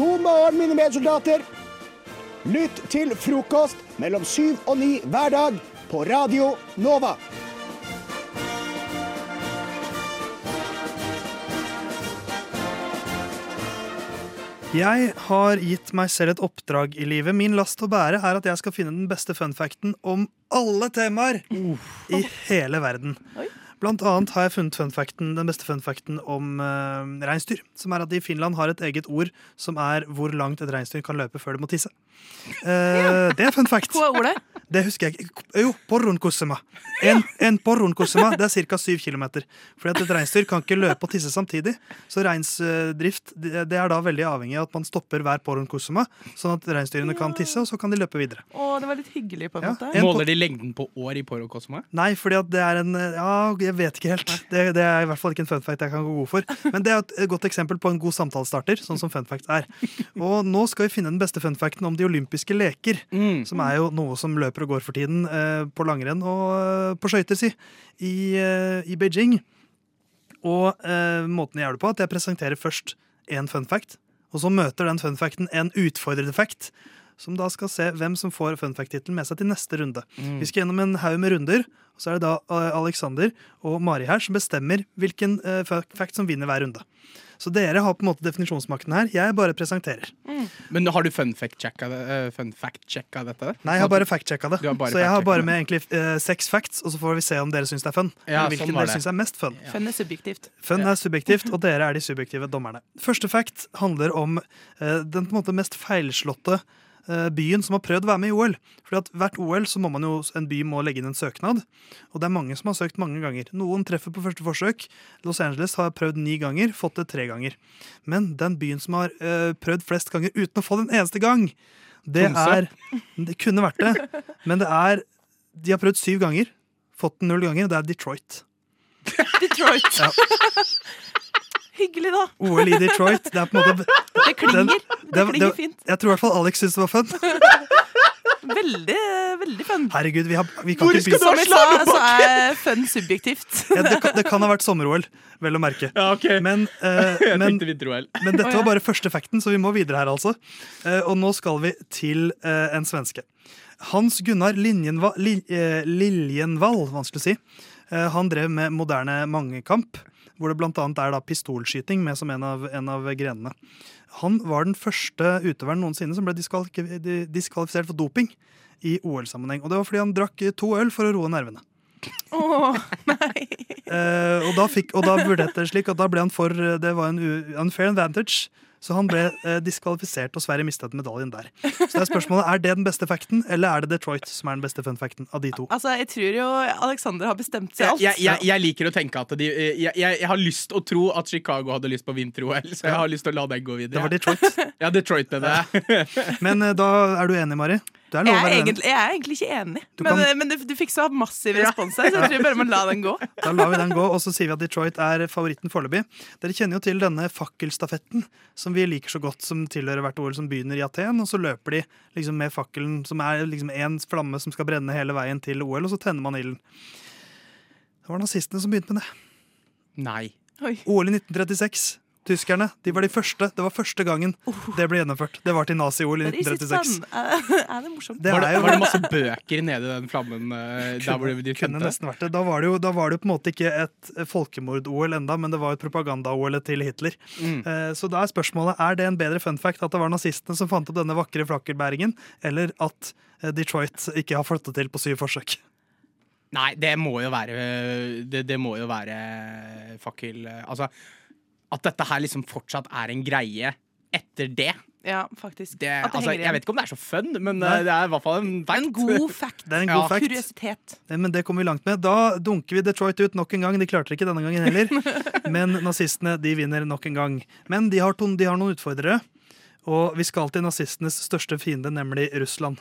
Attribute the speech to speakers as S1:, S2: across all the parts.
S1: God morgen, mine medsoldater. Lytt til frokost mellom syv og ni hver dag på Radio Nova.
S2: Jeg har gitt meg selv et oppdrag i livet. Min last å bære er at jeg skal finne den beste funfacten om alle temaer i hele verden. Blant annet har jeg funnet funfacten, den beste funfacten om uh, reinsdyr. Som er at de i Finland har et eget ord som er hvor langt et reinsdyr kan løpe før det må tisse. Eh, Det er fun fact.
S3: Hva er ordet?
S2: Det husker jeg ikke. Jo, porronkossema. En, en porronkossema det er ca. 7 km. Fordi at et reinsdyr kan ikke løpe og tisse samtidig. Så reinsdrift det er da veldig avhengig av at man stopper hver porronkossema, sånn at reinsdyrene kan tisse, og så kan de løpe videre.
S3: Å, det var litt hyggelig, på en
S2: Ja,
S3: måte.
S2: en
S4: Måler de lengden på år i porronkosema?
S2: Nei, fordi at det er en Ja, jeg vet ikke helt. Det, det er i hvert fall ikke en fun fact jeg kan gå god for. Men det er et godt eksempel på en god samtalestarter, sånn som fun fact er. Og nå skal vi finne den beste fun facten om de olympiske leker.
S4: Mm.
S2: Som er jo noe som løper og går for tiden eh, på langrenn og eh, på skøyter, si, i, eh, i Beijing. Og eh, måten jeg gjør det på, at jeg presenterer først en fun fact, og så møter den fun facten en utfordrende fact. Som da skal se hvem som får fun fact-tittelen med seg til neste runde. Vi skal gjennom en haug med runder, og så er det da Aleksander Alexander og Mari her som bestemmer hvilken uh, fact som vinner hver runde. Så dere har på en måte definisjonsmakten her. Jeg bare presenterer.
S4: Men har du fun fact-checka uh, fun fact dette?
S2: Nei, jeg har bare fact-checka det.
S4: Bare
S2: så jeg har bare med egentlig uh, seks facts, og så får vi se om dere syns det er fun.
S4: Ja,
S2: eller hvilken
S4: sånn
S2: dere
S4: det.
S2: syns er mest fun.
S3: Fun er subjektivt.
S2: Fun er subjektivt, og dere er de subjektive dommerne. Første fact handler om uh, den på en måte mest feilslåtte eh, byen som har prøvd å være med i OL. Fordi at Hvert OL så må man jo, en by må legge inn en søknad, og det er mange som har søkt mange ganger. Noen treffer på første forsøk. Los Angeles har prøvd ni ganger, fått det tre ganger. Men den byen som har uh, prøvd flest ganger uten å få det en eneste gang, det er Det kunne vært det, men det er De har prøvd syv ganger, fått den null ganger, og det er Detroit.
S3: Detroit.
S2: Ja.
S3: Hyggelig, da.
S2: OL i Detroit. Det er på en måte
S3: Det klinger.
S2: Den-
S3: Det
S2: det,
S3: klinger
S2: det,
S3: fint.
S2: jeg tror i hvert fall Alex syntes det var fun.
S3: Veldig, veldig fun.
S2: Herregud, vi, har, vi kan
S4: Hvor
S2: ikke
S4: skal
S2: begynne
S3: Som jeg sa, så er fun subjektivt.
S2: ja, det, kan, det kan ha vært sommer-OL, vel å merke.
S4: Ja, ok.
S2: Men,
S4: uh,
S2: men, men dette var bare første fakten, så vi må videre her, altså. Uh, og nå skal vi til uh, en svenske. Hans Gunnar Linjenva, Li, eh, Liljenvall, vanskelig å si. Eh, han drev med moderne mangekamp, hvor det annet er da pistolskyting med som en av, en av grenene. Han var den første utøveren noensinne som ble diskvalifisert for doping i OL-sammenheng. Og det var fordi han drakk to øl for å roe nervene.
S3: Åh, nei.
S2: Eh, og, da fikk, og da vurderte det slik at da ble han for Det var en unfair advantage. Så han ble eh, diskvalifisert, og Sverige mistet medaljen der. Så det er spørsmålet, Er det den beste facten, eller er det Detroit som er den beste fun facten av de to?
S3: Altså, jeg tror jo Alexander har bestemt seg alt.
S4: jeg, jeg, jeg liker å tenke at de jeg, jeg, jeg har lyst å tro at Chicago hadde lyst på vinter-OL, så jeg har lyst til å la den gå videre.
S2: Det var Detroit.
S4: Ja, Detroit med det.
S2: Men eh, da er du enig, Mari? Er
S3: Jeg er, egentlig, jeg er egentlig ikke enig,
S2: Du
S3: men,
S2: kan-
S3: men du, du fikk så massiv respons her, så jeg tror bare man la den gå.
S2: Da lar vi den gå, og så sier vi at Detroit er favoritten foreløpig. Dere kjenner jo til denne fakkelstafetten som vi liker så godt, som tilhører hvert OL, som begynner i Aten. Og så løper de liksom med fakkelen, som er liksom én flamme som skal brenne hele veien til OL, og så tenner man ilden. Det var nazistene som begynte med det.
S4: Nei.
S3: Oi.
S2: OL i 1936. Tyskerne de var de første. Det var første gangen det ble gjennomført. Det var til nazi-OL i
S3: Det er ikke
S2: 1936.
S3: Er, det morsomt?
S2: Det
S4: Var det, var det masse bøker nede i den flammen eh, der hvor de
S2: kunne nesten vært det. Da var det, jo, da var det jo på en måte ikke et folkemord-OL enda, men det var et propaganda-OL til Hitler.
S4: Mm.
S2: Eh, Så da er spørsmålet er det en bedre fun fact at det var nazistene som fant opp denne vakre flakkerbæringen, eller at eh, Detroit ikke har fått det til på syv forsøk?
S4: Nei, det må jo være Det, det må jo være fakkel... Altså, at dette her liksom fortsatt er en greie etter det.
S3: Ja, faktisk.
S4: det,
S3: At det
S4: altså, jeg vet ikke om det er så fun, men
S2: Nei.
S4: eh, det er i hvert fall en fact.
S3: En god fact.
S2: Det er en
S4: Ja.
S2: god fact.
S3: Kuriositet.
S2: Men det kommer vi langt med. Da dunker vi Detroit ut nok en gang. De klarte det ikke denne gangen heller. Men nazistene de vinner nok en gang. Men de har, ton, de har noen utfordrere. Og vi skal til nazistenes største fiende, nemlig Russland.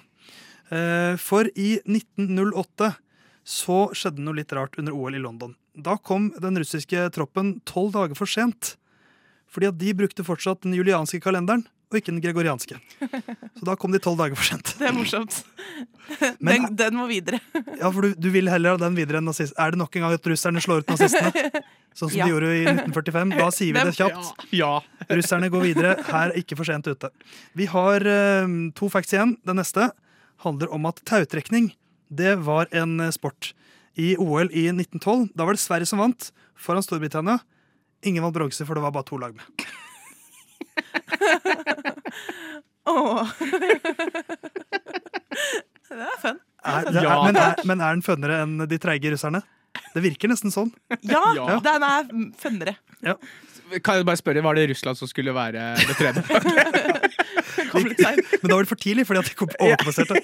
S2: Eh, For i 1908 så skjedde noe litt rart under OL i London. Da kom den russiske troppen tolv dager for sent. Fordi at de brukte fortsatt den julianske kalenderen og ikke den gregorianske. Så da kom de tolv dager for sent.
S3: Det er morsomt.
S2: Men-
S3: Den, den må videre.
S2: Ja, for du, du vil heller ha den videre enn nazist. Er det nok en gang at russerne slår ut nazistene? Sånn som
S3: Ja.
S2: de gjorde i 1945. Da sier vi det kjapt.
S4: Ja.
S2: Russerne går videre. Her er ikke for sent ute. Vi har uh, to facts igjen. Den neste handler om at tautrekning det var en eh, sport. I OL i 1912 da var det Sverige som vant, foran Storbritannia. Ingen vant bronse, for det var bare to lag med.
S3: Åh. Det er fun.
S2: Er, det er,
S4: Ja,
S2: men, er, men er den fønnere enn de treige russerne? Det virker nesten sånn.
S3: Ja,
S4: Ja.
S3: den er funnere.
S4: Kan jeg bare spørre, Var det Russland som skulle være det tredje?
S2: Men da var det for tidlig, fordi at de kom overkompenserte.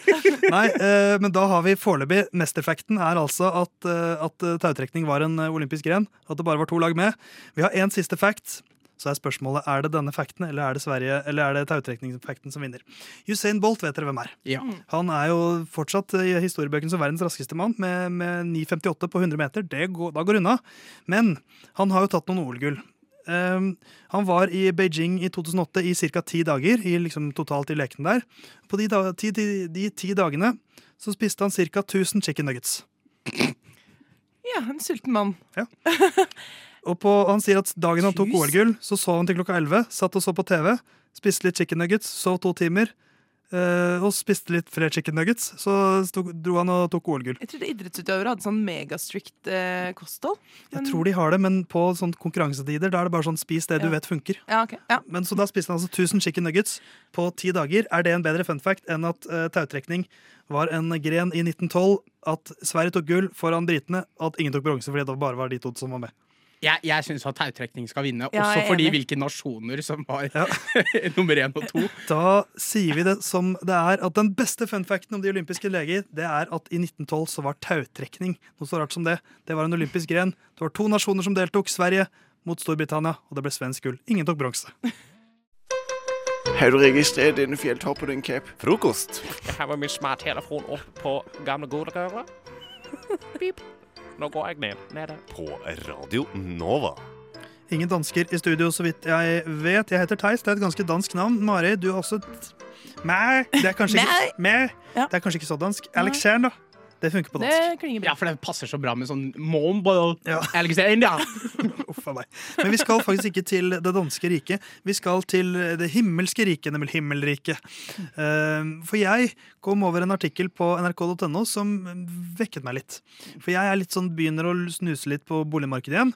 S2: Nei, eh, men da har vi foreløpig Mesterfacten er altså at, eh, at eh, tautrekning var en eh, olympisk gren. At det bare var to lag med. Vi har én siste fact. Så er spørsmålet er det denne fakten eller er det, Sverige, eller er det tautrekningsfakten som vinner. Usain Bolt vet dere hvem er.
S4: Ja.
S2: Han er jo fortsatt i historiebøkene som verdens raskeste mann med, med 9,58 på 100 meter. Det går, da går unna. Men han har jo tatt noen OL-gull. Um, han var i Beijing i 2008 i ca. ti dager, i liksom totalt i lekene der. På de, da, ti, de, de ti dagene så spiste han ca. 1000 chicken nuggets.
S3: Ja, en sulten mann.
S2: Og på, han sier at dagen han tok? OL-gull, så sov han til klokka 11, satt og så på TV, spiste litt chicken nuggets, sov to timer, eh, og spiste litt flere chicken nuggets. Så stod, dro han og tok OL-gull.
S3: Jeg trodde idrettsutøvere hadde sånn megastrict eh, kosthold.
S2: Jeg tror de har det, men på sånn konkurransetider da er det bare sånn spis det du
S3: Ja.
S2: vet funker.
S3: Ja, okay. Ja.
S2: Men Så da spiste han altså 1000 chicken nuggets på ti dager. Er det en bedre fun fact enn at uh, tautrekning var en gren i 1912, at Sverige tok gull foran britene, at ingen tok bronse fordi det bare var de to som var med?
S4: Jeg, jeg syns at tautrekning skal vinne,
S3: Ja,
S4: også fordi
S3: enig.
S4: hvilke nasjoner som var
S2: Ja.
S4: nummer én og to.
S2: Da sier vi det som det er, at den beste funfacten om de olympiske leger, det er at i 1912 så var tautrekning noe så rart som det. Det var en olympisk gren. Det var to nasjoner som deltok, Sverige mot Storbritannia, og det ble svensk gull. Ingen tok bronse.
S5: Har du registrert denne fjelltoppen din, Cap?
S6: Frokost.
S7: Jeg har med min smarttelefon opp på gamle godrøret. Pip. Nå går jeg ned. Nede.
S6: På Radio Nova.
S2: Ingen dansker i studio, så vidt jeg vet. Jeg heter Theis. Det er et ganske dansk navn. Mari, du har også et Mæ. Det er kanskje ikke, Mæ. Det er kanskje ikke så dansk. Alexander. Det funker på
S3: Det
S2: dansk.
S3: klinger
S4: Ja, for det passer så bra med sånn Mombo
S2: Ja. Uff a meg. Men vi skal faktisk ikke til det danske riket. Vi skal til det himmelske riket, nemlig himmelriket. Eh, For jeg kom over en artikkel på nrk.no som vekket meg litt. For jeg er litt sånn, begynner å snuse litt på boligmarkedet igjen.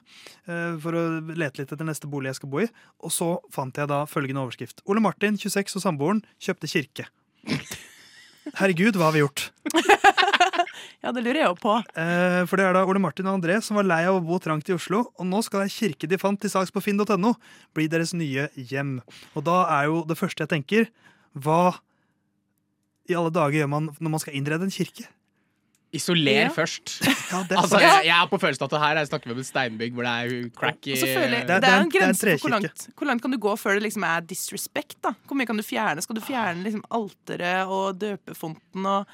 S2: eh, For å lete litt etter neste bolig jeg skal bo i. Og så fant jeg da følgende overskrift. Ole Martin, 26 og samboeren, kjøpte kirke. Herregud, hva har vi gjort?
S3: Ja, det lurer jeg jo på.
S2: Eh, for det er da Ole Martin og André som var lei av å bo trangt i Oslo, og nå skal ei kirke de fant til salgs på finn.no, bli deres nye hjem. Og da er jo det første jeg tenker, hva i alle dager gjør man når man skal innrede en kirke?
S4: Isoler
S3: Ja.
S4: først.
S2: Ja, det er
S4: Altså, jeg, jeg er på følelsen at det her jeg snakker vi om et steinbygg hvor det er crack i
S3: føler
S2: Det er-
S3: det er
S2: det er
S3: en grense for hvor langt, hvor langt kan du gå før det liksom er disrespect. da Hvor mye kan du fjerne? Skal du fjerne liksom alteret og døpefonten og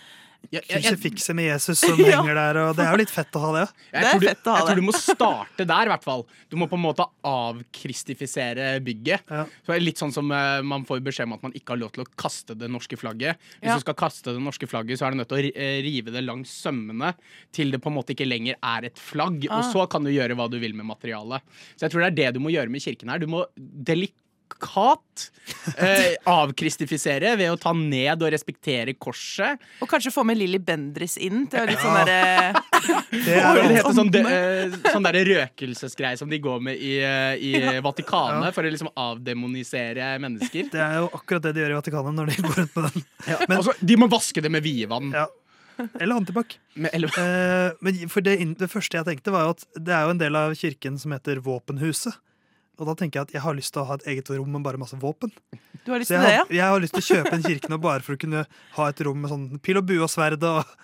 S4: Jeg, jeg, jeg,
S2: Krusifikset med Jesus som
S3: Ja.
S2: henger der, og det er jo litt fett å ha det.
S4: jeg,
S3: Det er
S4: tror du,
S3: ha
S4: jeg tror du må starte der, i hvert fall. Du må på en måte avkristifisere bygget.
S2: Ja.
S4: Så det er litt sånn som uh, man får beskjed om at man ikke har lov til å kaste det norske flagget. Hvis
S3: Ja.
S4: du skal kaste det norske flagget, så er du nødt til å eh, rive det langs sømmene til det på en måte ikke lenger er et flagg. Og
S3: Ah.
S4: så kan du gjøre hva du vil med materialet. Så jeg tror det er det du må gjøre med kirken her. Du må delikat eh, avkristifisere ved å ta ned og respektere korset.
S3: Og kanskje få med Lilly Bendris inn til å litt sånn derre
S2: Det er
S4: er det det heter sånn, de, eh, sånn der røkelsesgreie som de går med i, i ja. Vatikanet for å liksom avdemonisere mennesker.
S2: det er jo akkurat det de gjør i Vatikanet når de går rundt med den. Men-
S4: altså, de må vaske det med vievann.
S2: Ja. Eller antibac. Eh, men for det, det første jeg tenkte, var jo at det er jo en del av kirken som heter Våpenhuset. Og da tenker jeg at jeg har lyst til å ha et eget rom med bare masse våpen.
S3: Du har lyst til det, ja?
S2: jeg har lyst til å kjøpe en kirke nå bare for å kunne ha et rom med sånn pil og bue og sverd. Og,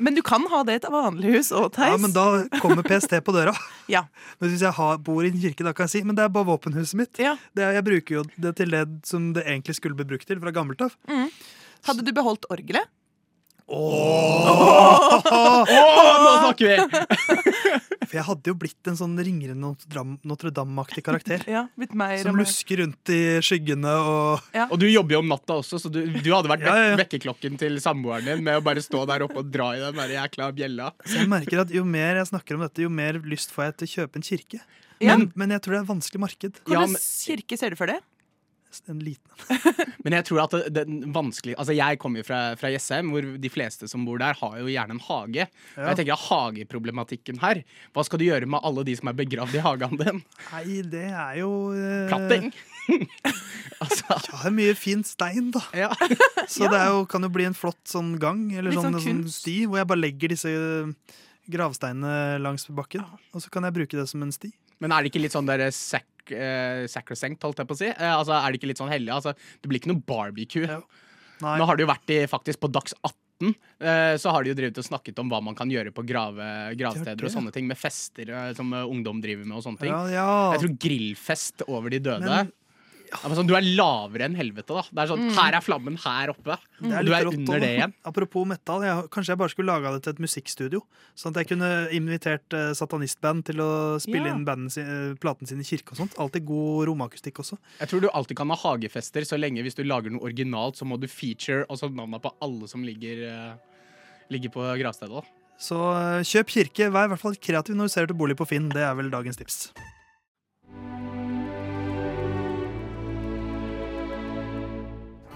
S3: Men du kan ha det i et vanlig hus òg, Theis.
S2: ja, men da kommer PST på døra.
S3: Ja.
S2: Men hvis jeg har, bor i en kirke, da kan jeg si men det er bare våpenhuset mitt.
S3: Ja.
S2: Det, jeg bruker jo det til det som det egentlig skulle bli brukt til fra gammelt av.
S3: Hadde du beholdt orgelet?
S4: Å, nå snakker vi!
S2: For jeg hadde jo blitt en sånn ringere Notre-Dame- Notre-Dame-aktig karakter.
S3: Ja, blitt mer
S2: Som lusker rundt i skyggene og
S4: Og du jobber jo om natta også, så du, du hadde vært
S2: Ja, ja, ja.
S4: vekkerklokken til samboeren din med å bare stå der oppe og dra i den der jækla bjella.
S2: Så jeg merker at jo mer jeg snakker om dette, jo mer lyst får jeg til å kjøpe en kirke.
S3: Ja.
S2: Men, men jeg tror det er et vanskelig marked.
S3: Hvilken kirke ser du for deg?
S2: En liten
S4: Men jeg tror at det, den vanskelig Altså Jeg kommer jo fra, fra Jessheim, hvor de fleste som bor der, har jo gjerne en hage. Og jeg tenker at Hageproblematikken her Hva skal du gjøre med alle de som er begravd i hagen din?
S2: Nei, det er jo uh...
S4: Platting! altså,
S2: Ja, det er mye fin stein, da.
S4: ja.
S2: Så det er jo, kan jo bli en flott sånn gang, eller
S3: Litt
S2: sånn,
S3: sånn
S2: sånn sti, hvor jeg bare legger disse eh, gravsteinene langs bakken. Og så kan jeg bruke det som en sti.
S4: Men er det ikke litt sånn der sac, eh, sacrosanct, holdt jeg på å si? Eh, altså, er det ikke litt sånn hellig? Altså, det blir ikke noe barbecue.
S2: Ja.
S4: Nå har det jo vært i, faktisk på Dags 18. eh, Så har de jo drevet og snakket om hva man kan gjøre på grave, gravsteder og sånne ting, med fester eh, som eh, ungdom driver med og sånne ting.
S2: Ja, ja.
S4: Jeg tror grillfest over de døde.
S2: Men-
S4: Er sånn, du er lavere enn helvete, da. Det er sånn, Her er flammen her oppe.
S2: Er
S4: og du er
S2: rått
S4: under det igjen.
S2: Apropos metal, jeg, kanskje jeg bare skulle laga det til et musikkstudio. Sånn at jeg kunne invitert uh, satanistband til å spille
S3: Ja.
S2: inn sin, eh, platen sin i kirke og sånt. Alltid god romakustikk også.
S4: Jeg tror du alltid kan ha hagefester, så lenge hvis du lager noe originalt, så må du feature også navnet på alle som ligger, uh, ligger på gravstedet. da.
S2: Så kjøp kirke. Vær i hvert fall kreativ når du ser til bolig på Finn. Det er vel dagens tips.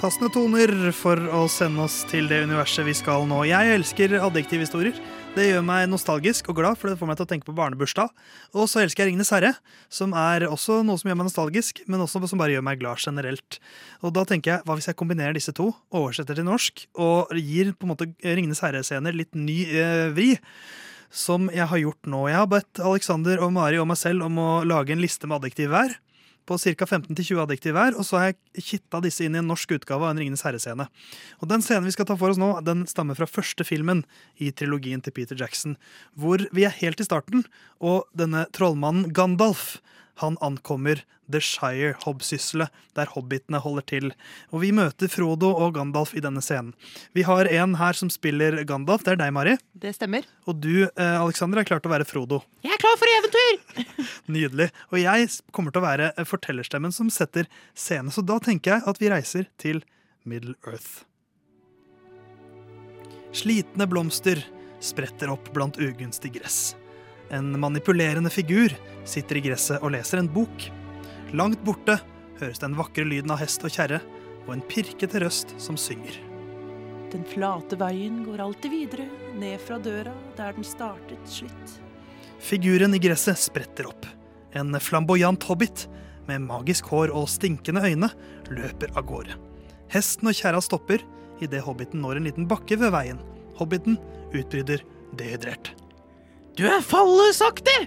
S2: Passende toner for å sende oss til det universet vi skal nå. Jeg elsker adjektivhistorier. Det gjør meg nostalgisk og glad, for det får meg til å tenke på barnebursdag. Og så elsker jeg Ringenes herre, som er også noe som gjør meg nostalgisk, men også som bare gjør meg glad generelt. Og da tenker jeg, hva hvis jeg kombinerer disse to, oversetter til norsk, og gir på en måte Ringenes herre-scener litt ny eh, vri? Som jeg har gjort nå. Jeg har bedt Alexander og Mari og meg selv om å lage en liste med adjektiv hver på ca. 15-20 adjektiv hver, og så har jeg kitta disse inn i en norsk utgave av en Ringenes herre-scene. Og Den scenen vi skal ta for oss nå, den stammer fra første filmen i trilogien til Peter Jackson, hvor vi er helt i starten, og denne trollmannen Gandalf han ankommer The Shire, hobbsysselet, der hobbitene holder til. Og vi møter Frodo og Gandalf i denne scenen. Vi har en her som spiller Gandalf, det er deg, Mari.
S3: Det stemmer.
S2: Og du, eh, Alexander, er klar til å være Frodo.
S3: Jeg er klar for eventyr!
S2: Nydelig. Og jeg kommer til å være fortellerstemmen som setter scene, så da tenker jeg at vi reiser til Middle Earth. Slitne blomster spretter opp blant ugunstig gress. En manipulerende figur sitter i gresset og leser en bok. Langt borte høres den vakre lyden av hest og kjerre, og en pirkete røst som synger.
S3: Den flate veien går alltid videre, ned fra døra der den startet slitt.
S2: Figuren i gresset spretter opp. En flamboyant hobbit med magisk hår og stinkende øyne løper av gårde. Hesten og kjerra stopper idet hobbiten når en liten bakke ved veien. Hobbiten utbryter dehydrert.
S4: Du er fallesaktig!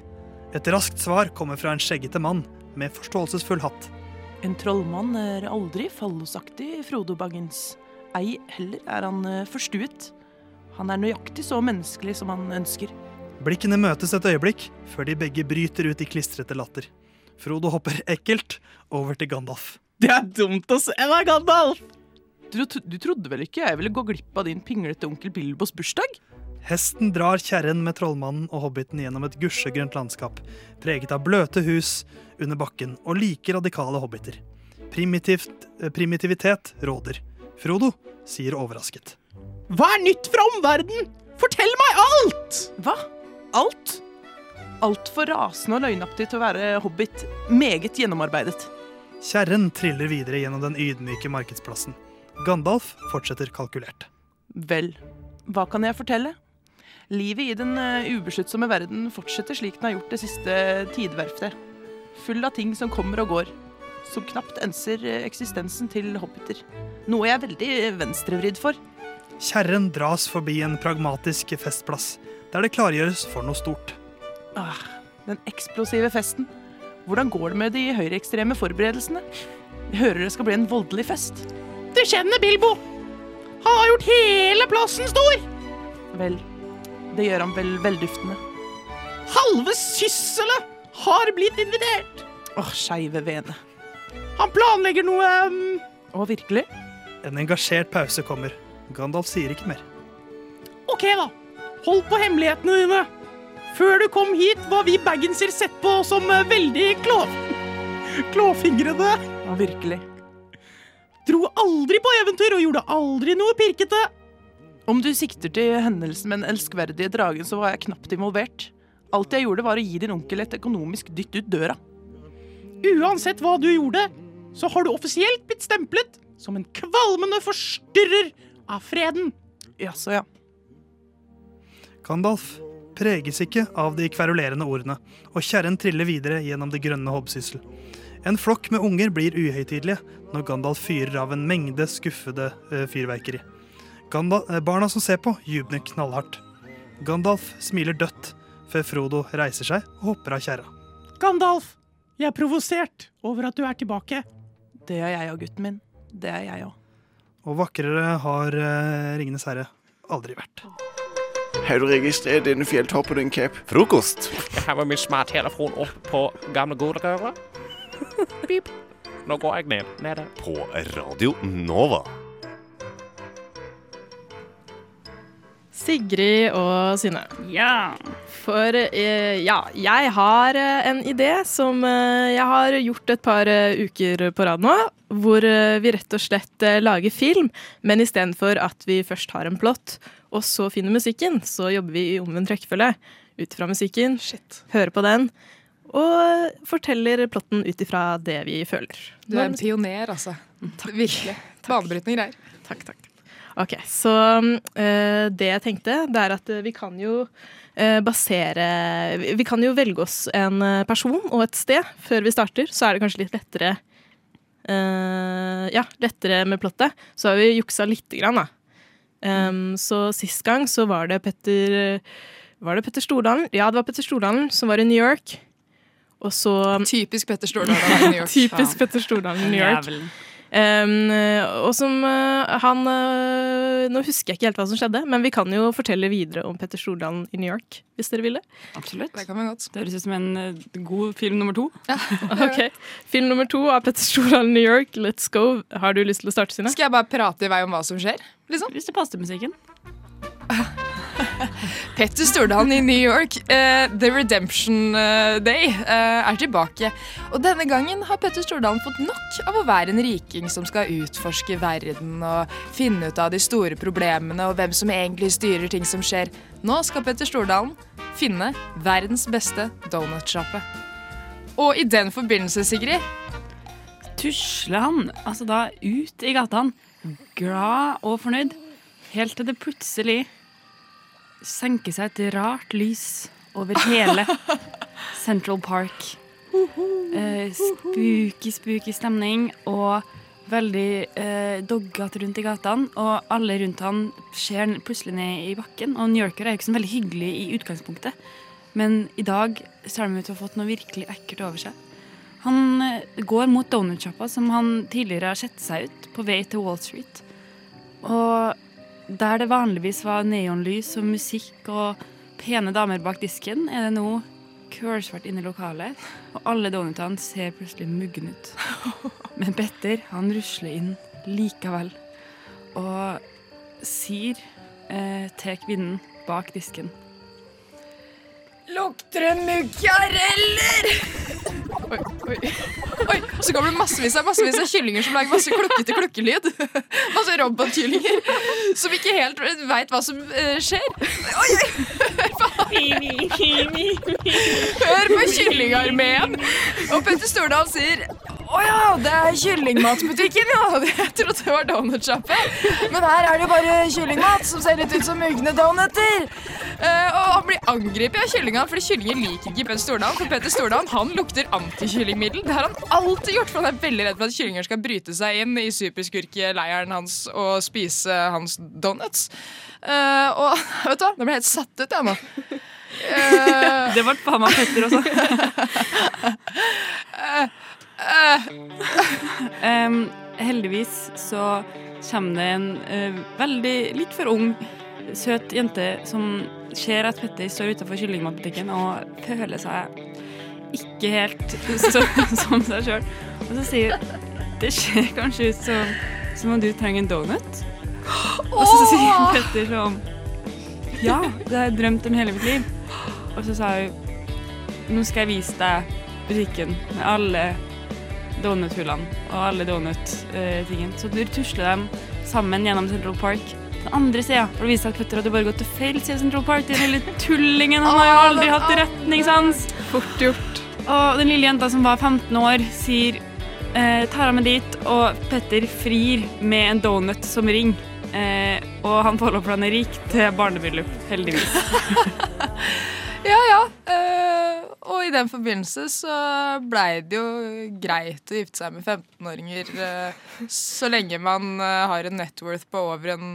S2: Et raskt svar kommer fra en skjeggete mann med forståelsesfull hatt.
S3: En trollmann er aldri fallosaktig, Frodo Baggins. Ei heller er han eh, forstuet. Han er nøyaktig så menneskelig som han ønsker.
S2: Blikkene møtes et øyeblikk før de begge bryter ut i klistrete latter. Frodo hopper ekkelt over til Gandalf.
S4: Det er dumt å se deg, Gandalf!
S3: Du, du trodde vel ikke jeg ville gå glipp av din pinglete onkel Bilbos bursdag?
S2: Hesten drar kjerren med trollmannen og hobbiten gjennom et gusjegrønt landskap, preget av bløte hus under bakken og like radikale hobbiter. Primitivt, eh, primitivitet råder. Frodo sier overrasket.
S4: Hva er nytt fra omverdenen? Fortell meg alt!
S3: Hva? Alt? Altfor rasende og løgnaktig til å være hobbit. Meget gjennomarbeidet.
S2: Kjerren triller videre gjennom den ydmyke markedsplassen. Gandalf fortsetter kalkulert.
S3: Vel, hva kan jeg fortelle? Livet i den eh, ubesluttsomme verden fortsetter slik den har gjort det siste tidverftet. Full av ting som kommer og går. Som knapt enser eh, eksistensen til hobbiter. Noe jeg er veldig venstrevridd for.
S2: Kjerren dras forbi en pragmatisk festplass, der det klargjøres for noe stort.
S3: Ah, den eksplosive festen. Hvordan går det med de høyreekstreme forberedelsene? Jeg hører det skal bli en voldelig fest.
S4: Du kjenner Bilbo! Han har gjort hele plassen stor!
S3: Vel, det gjør han vel velduftende.
S4: Halve Sysselet har blitt invitert!
S3: Åh, skeive vene.
S4: Han planlegger noe um,
S3: Å, virkelig?
S2: En engasjert pause kommer. Gandalf sier ikke mer.
S4: OK, da. Hold på hemmelighetene dine. Før du kom hit, var vi baggenser sett på som eh, veldig klå... klåfingrede.
S3: Å, virkelig.
S4: Dro aldri på eventyr og gjorde aldri noe pirkete.
S3: Om du sikter til hendelsen med den elskverdige dragen, så var jeg knapt involvert. Alt jeg gjorde, var å gi din onkel et økonomisk dytt ut døra.
S4: Uansett hva du gjorde, så har du offisielt blitt stemplet som en kvalmende forstyrrer av freden.
S3: Jaså, ja.
S2: Gandalf preges ikke av de kverulerende ordene, og kjerren triller videre gjennom det grønne hobbsyssel. En flokk med unger blir uhøytidelige når Gandalf fyrer av en mengde skuffede eh, fyrverkeri. Gandal eh, barna som ser på, jubler knallhardt. Gandalf smiler dødt før Frodo reiser seg og hopper av kjerra.
S4: Gandalf, jeg er provosert over at du er tilbake.
S3: Det er jeg òg, gutten min. Det er jeg òg.
S2: Og vakrere har uh, Ringenes herre aldri vært.
S5: Har du registrert denne fjelltoppen din, Cap?
S6: Frokost.
S7: Jeg har med min smarttelefon opp på gamle godrøret. Pip. Nå går jeg ned. Nede.
S6: På Radio Nova.
S8: Sigrid og Synne.
S9: Ja.
S8: For eh, ja, jeg har eh, en idé som eh, jeg har gjort et par uker på rad nå. Hvor vi rett og slett lager film, men istedenfor at vi først har en plott, og så finner musikken, så jobber vi i omvendt rekkefølge. Ut fra musikken, hører på den, og forteller plotten ut ifra det vi føler.
S9: Du er en pioner, altså. Virkelig. Banebrytende greier.
S8: Takk, takk. Ok, Så eh, det jeg tenkte, det er at eh, vi kan jo eh, basere vi- kan jo velge oss en person og et sted før vi starter. Så er det kanskje litt lettere Ja, lettere med plottet. Så har vi juksa lite grann, da. Em, så sist gang så var det Petter Var det Petter Stordalen? Ja, det var Petter Stordalen som var i New York. Og så
S9: Typisk Petter Stordalen i New York.
S8: Typisk Petter Stordalen i New York. Um, og som uh, han uh, Nå husker jeg ikke helt hva som skjedde, men vi kan jo fortelle videre om Petter Stordalen i New York, hvis dere vil det.
S9: Absolutt. Det kan vi godt.
S10: Det høres ut som en eh, god film nummer to.
S8: Ok, Film nummer to av Petter Stordalen i New York, Let's go. Har du lyst til å starte, Sine?
S9: Skal jeg bare prate i vei om hva som skjer? Liksom?
S10: Hvis det passer til musikken.
S9: Petter Stordalen i New York, uh, The Redemption eh, Day, uh, er tilbake. Og denne gangen har Petter Stordalen fått nok av å være en riking som skal utforske verden og finne ut av de store problemene og hvem som egentlig styrer ting som skjer. Nå skal Petter Stordalen finne verdens beste donutsjappe. Og i den forbindelse, Sigrid
S10: Tusler han altså da ut i gatene, glad og fornøyd, helt til det plutselig senker seg et rart lys over hele Central Park. Eh, spooky, spooky stemning og veldig eh, doggete rundt i gatene. Og alle rundt han ser plutselig ned i bakken. Og New Yorker er jo ikke så veldig hyggelig i utgangspunktet. Men i dag ser de ut til å ha fått noe virkelig ekkelt over seg. Han eh, går mot donutsjappa som han tidligere har sett seg ut på vei til Wall Street. Og der det vanligvis var neonlys og musikk og pene damer bak disken, er det nå kølsvart inne i lokalet, og alle donutene ser plutselig muggen ut. Men Petter, han rusler inn likevel og sier eh, til kvinnen bak disken
S9: Lukter det muggareller? Oi, oi. oi, Så kommer det massevis av, massevis av kyllinger som lager masse klukkete klukkelyd. Masse robotkyllinger som ikke helt veit hva som uh, skjer. Oi, oi. Hør på Kyllingarmeen! Og Petter Stordal sier å ja, det er kyllingmatbutikken, ja. Jeg trodde det var donutsjappe. Men her er det bare kyllingmat som ser litt ut som mugne donuter. Uh, og han blir angrepet av kyllingene, fordi kyllinger liker ikke Petter Stordalen. For Petter Stordalen han lukter antikyllingmiddel. Det har han alltid gjort, for han er veldig redd for at kyllinger skal bryte seg inn i superskurkeleiren hans og spise hans donuts. Uh, og vet du hva, nå ble jeg helt satt ut, jeg nå.
S10: Det ble faen meg Petter også. Em, heldigvis så kommer det en uh, veldig litt for ung, søt jente som ser at Petter står utenfor kyllingmatbutikken og føler seg ikke helt så, som seg sjøl. Og så sier hun det ser kanskje ut som, som om du trenger en donut. Og så sier Petter sånn Ja, det har jeg drømt om hele mitt liv. Og så sa hun Nå skal jeg vise deg butikken med alle donuthullene og alle donut-tingene. Så du tusler dem sammen gjennom Central Park. Den andre sida for å vise at Petter hadde bare gått til feil side av Central Park. Den lille tullingen. Han har jo aldri hatt retningssans. Fort gjort. Og den lille jenta som var 15 år, sier eh, tar ham med dit, og Petter frir med en donut som ring. Eh, og han får lov til han er rik til barnebryllup, heldigvis.
S9: Ja, ja. Uh, og i den forbindelse så blei det jo greit å gifte seg med 15-åringer uh, så lenge man uh, har en net worth på over en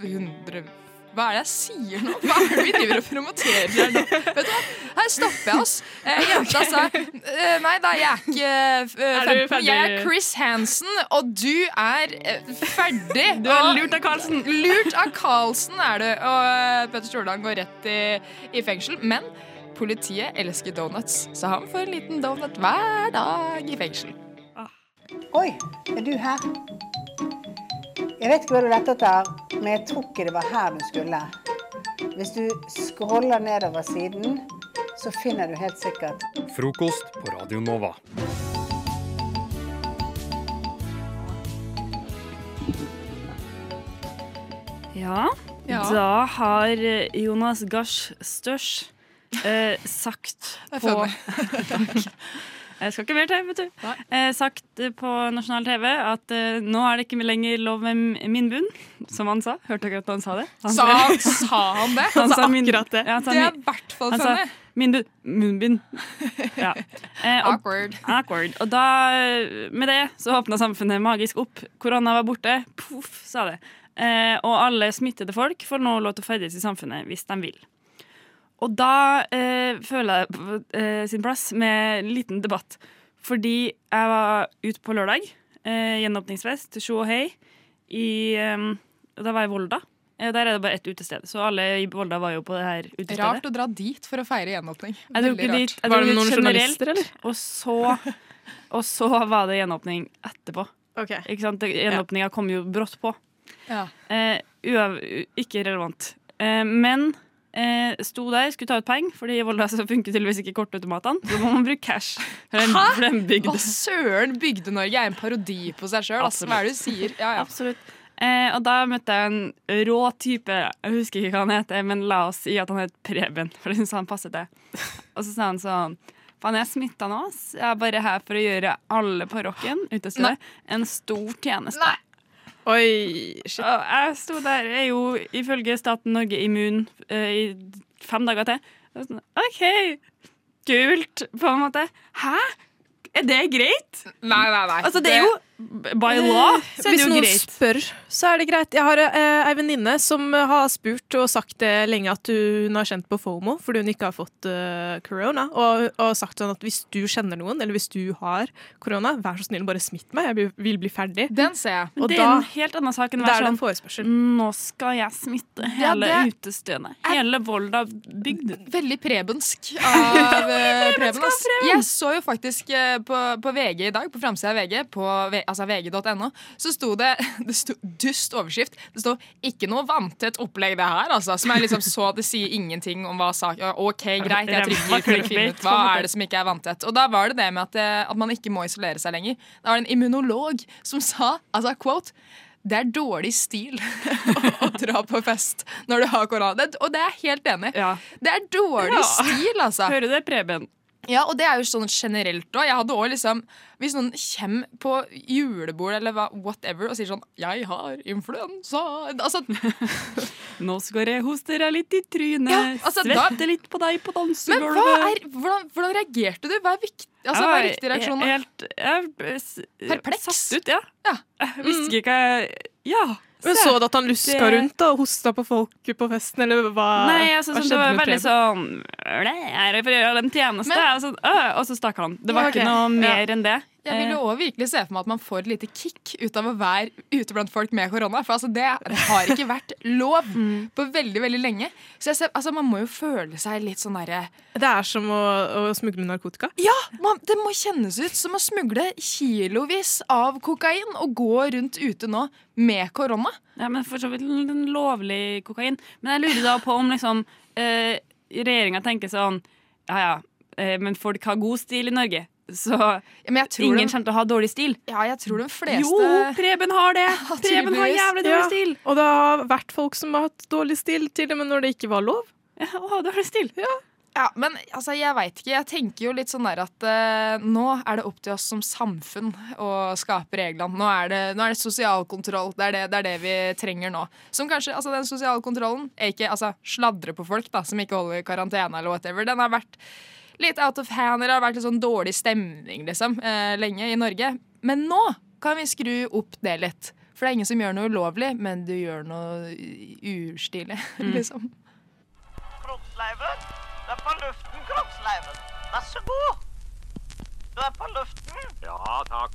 S9: 100 Hva er det jeg sier nå? Hva er det vi driver og promoterer her nå? Vet du hva? Her stopper jeg oss. Eh, jenta sa eh, Nei da, jeg er ikke eh,
S10: Er
S9: 15.
S10: ferdig?
S9: Jeg er Chris Hansen, og du er eh, ferdig.
S10: Du er
S9: Og-
S10: lurt av Carlsen.
S9: Lurt av Carlsen er du. Og eh, Petter Stordalen går rett i, i fengsel. Men politiet elsker donuts, så han får en liten donut hver dag i fengsel.
S11: Oi, er du her? Jeg vet ikke hva du lette etter, men jeg tror ikke det var her du skulle. Hvis du scroller nedover siden, så finner du helt sikkert
S12: Frokost på Radio Nova.
S10: Ja,
S9: Ja.
S10: da har eh, Jonas Gahr Størs eh, sagt
S9: på... Jeg
S10: på
S9: funny.
S10: Jeg skal ikke mer til, vet du. Eh, sagt eh, på nasjonal TV at eh, nå er det ikke lenger lov med min bunn, som han sa. Hørte dere at han sa det? Han
S9: Sa, sa han det?
S10: Han sa min-
S8: akkurat det.
S10: Ja, han
S9: Det er i hvert fall
S10: sånn, det.
S9: Min
S10: Munnbind. munnbind. Ja. Eh, og,
S9: Awkward.
S10: awkward. Og da, eh, med det, så åpna samfunnet magisk opp. Korona var borte. Poff, sa det. Eh, og alle smittede folk får nå lov til å ferdes i samfunnet hvis de vil. Og da eh, føler jeg på eh, sin plass med en liten debatt. Fordi jeg var ute på lørdag, eh, gjenåpningsfest, Sjo og Hei, i eh, Da var jeg i Volda. Eh, der er det bare ett utested, så alle i Volda var jo på det her utestedet.
S9: Rart å dra dit for å feire gjenåpning.
S10: Jeg dro
S9: Veldig
S10: ikke dit.
S9: var
S10: det noen journalister, generelt, Og så, og så var det gjenåpning etterpå. Ikke sant? Det- Gjenåpninga kom jo brått på.
S9: Ja.
S10: Eh, uav, ikke relevant. Eh, men eh, sto der, skulle ta ut penger, Fordi i Volda så funker tydeligvis ikke kortautomatene. Så må man bruke cash. For den,
S9: Hæ?
S10: for den bygde.
S9: Å, søren! Bygde-Norge er en parodi på seg sjøl. Altså. Hva er det du sier? Ja, ja.
S10: Absolutt. Eh, og da møtte jeg en rå type, jeg husker ikke hva han heter, men la oss si at han het Preben, for jeg syns han passet det. Og så sa han sånn Faen, jeg er smitta nå, ass. Jeg er bare her for å gjøre alle på rocken utestedet en stor tjeneste.
S8: Oi, shit.
S10: Og jeg sto der, jeg er jo ifølge staten Norge immun eh, i fem dager til. Sånn, OK, kult, på en måte. Hæ? Er det greit?
S9: Nei, nei, nei.
S10: Altså, det er jo by law, så er det
S8: Hvis noen spør, så er det greit. Jeg har eh, ei venninne som har spurt og sagt det lenge at hun har kjent på FOMO fordi hun ikke har fått korona. Uh, og, og sagt sånn at hvis du kjenner noen, eller hvis du har korona, vær så snill, bare smitt meg. Jeg vil- bli ferdig.
S9: Den ser jeg.
S8: Og
S10: det
S8: da,
S10: er en helt annen sak enn å være sånn
S8: forespørsel.
S10: Nå skal jeg smitte hele
S9: ja,
S10: utestedet. Hele Volda bygd.
S9: Veldig prebensk av eh, Preben. Jeg så jo faktisk eh, på, på VG i dag, på framsida av VG, på v, altså vg.no, så sto det det sto dust overskrift. Det sto 'ikke noe vanntett opplegg', det her, altså. Som er liksom så det sier ingenting om hva saken OK, greit, jeg trykker for å finne ut hva er det som ikke er vanntett. Og da var det det med at, det, at man ikke må isolere seg lenger. Da var det en immunolog som sa, altså quote det er dårlig stil å dra på fest når du har korona. Det, og det er jeg helt enig i. Det er dårlig
S10: Ja.
S9: stil, altså.
S10: Hører du det, Preben?
S9: Ja, og det er jo sånn generelt òg. Jeg hadde også liksom Hvis noen kommer på julebord eller whatever og sier sånn 'Jeg har influensa' Altså
S10: Nå skal jeg hoste deg litt i trynet,
S9: Ja, altså, da-
S10: svette litt på deg på
S9: Men
S10: dansegulvet.
S9: hva er, hvordan, hvordan reagerte du? Hva er, viktig, altså, hva er riktig reaksjon? da?
S10: Helt, jeg,
S9: Perpleks?
S10: Satt ut, ja. Jeg visste ikke hva jeg Ja.
S8: Men så du at han luska
S10: Det-
S8: rundt da, og hosta på folk på festen, eller hva?
S10: Nei, altså,
S8: hva
S10: sånn, det var veldig sånn «Nei, Jeg er gjøre dem tjeneste.
S9: Men-
S10: og, så, «Åh», og så stakk han. Det var
S9: Ja,
S10: ikke noe mer
S9: Ja.
S10: enn det.
S9: Jeg vil jo
S10: Eh,
S9: også virkelig se for meg at man får et lite kick ut av å være ute blant folk med korona. For altså, det har ikke vært lov
S10: Mm.
S9: på veldig veldig lenge. Så ser, altså, man må jo føle seg litt sånn derre
S8: Det er som å, å smugle narkotika.
S9: Ja! Man, det må kjennes ut som å smugle kilovis av kokain og gå rundt ute nå med korona.
S10: Ja, men for så vidt lovlig kokain. Men jeg lurer da på om liksom eh, regjeringa tenker sånn Ja ja, eh, men folk har god stil i Norge. Så
S9: tror
S10: ingen
S9: de-
S10: kommer til å ha dårlig stil.
S9: Ja, jeg tror de fleste
S10: Jo, Preben har det! Preben har jævlig dårlig
S8: Ja,
S10: stil.
S8: Og det har vært folk som har hatt dårlig stil, til og med når det ikke var lov.
S10: Ja, å ha dårlig stil.
S9: Ja, men altså, jeg veit ikke. Jeg tenker jo litt sånn der at uh, nå er det opp til oss som samfunn å skape reglene. Nå er det, nå er det sosial kontroll. Det er det, det er det vi trenger nå. Som kanskje, altså Den sosiale kontrollen er ikke altså, sladre på folk da, som ikke holder karantene eller whatever. Den har vært litt out of hand, eller har vært litt sånn dårlig stemning liksom, eh, lenge i Norge. Men nå kan vi skru opp det litt. For det er ingen som gjør noe ulovlig, men du gjør noe urstilig,
S13: Mm.
S9: liksom.
S13: Kroppsleiven, du er på luften, kroppsleiven. Vær så god. Du er på luften. Ja, takk.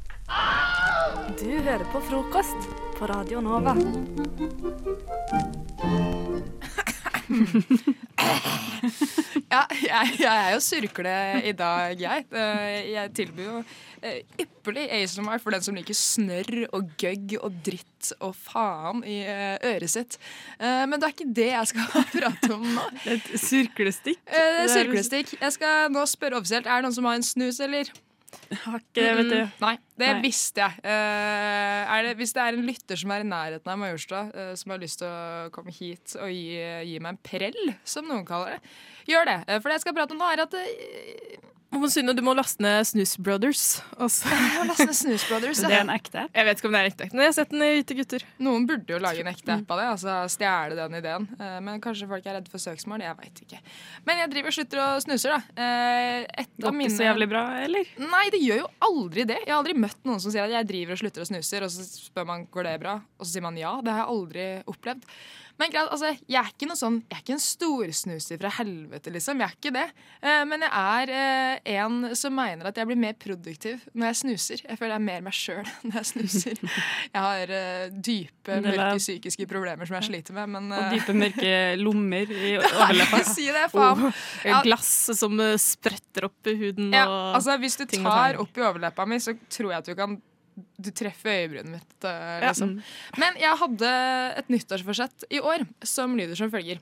S14: Du hører på frokost på Radio Nova.
S9: Ja, jeg, jeg er jo surkle i dag, jeg. Eh, Jeg tilbyr jo eh, ypperlig ASMR for den som liker snørr og gøgg og dritt og faen i eh, øret sitt. Men det er ikke det jeg skal prate om nå.
S10: Et surklestikk.
S9: Det er Surklestikk. Jeg skal nå spørre offisielt. Er det noen som har en snus, eller?
S10: Har ikke, vet du.
S9: Mm, Nei, det
S10: Nei.
S9: visste jeg. Uh, det, hvis det er en lytter som er i nærheten av Majorstua, uh, som har lyst til å komme hit og gi, gi meg en prell, som noen kaller det, gjør det. Uh, for det jeg skal prate om nå, er at
S8: Synne, du må laste ned Snus Brothers. Også.
S9: Jeg må laste ned Snus Brothers.
S8: Det er en
S10: ekte app?
S8: Jeg vet ikke om det er en ekte app, men jeg har sett den i Hvite gutter.
S9: Noen burde jo lage en ekte app av det, altså stjele den ideen. Eh, Men kanskje folk er redde for søksmål, jeg veit ikke. Men jeg driver og slutter og snuser, da. Eh, det
S10: Går
S9: mine...
S10: ikke så jævlig bra, eller?
S9: Nei, det gjør jo aldri det. Jeg har aldri møtt noen som sier at jeg driver og slutter og snuser, og så spør man går det bra, og så sier man ja. Det har jeg aldri opplevd. Men greit, altså, jeg er ikke noe sånn Jeg er ikke en storsnuser fra helvete, liksom. Jeg er ikke det. Eh, Men jeg er eh, en som mener at jeg blir mer produktiv når jeg snuser. Jeg føler jeg er mer meg sjøl når jeg snuser. Jeg har eh, dype, mørke psykiske problemer som jeg sliter med, men
S10: Og dype, mørke lommer i overleppa.
S9: si det, faen. Og
S8: Glass som spretter opp i huden
S9: Ja,
S8: og
S9: altså Hvis du tar opp i overleppa mi, så tror jeg at du kan Du treffer øyebrynet mitt. Liksom.
S8: Ja.
S9: Men jeg hadde et nyttårsforsett i år som lyder som følger.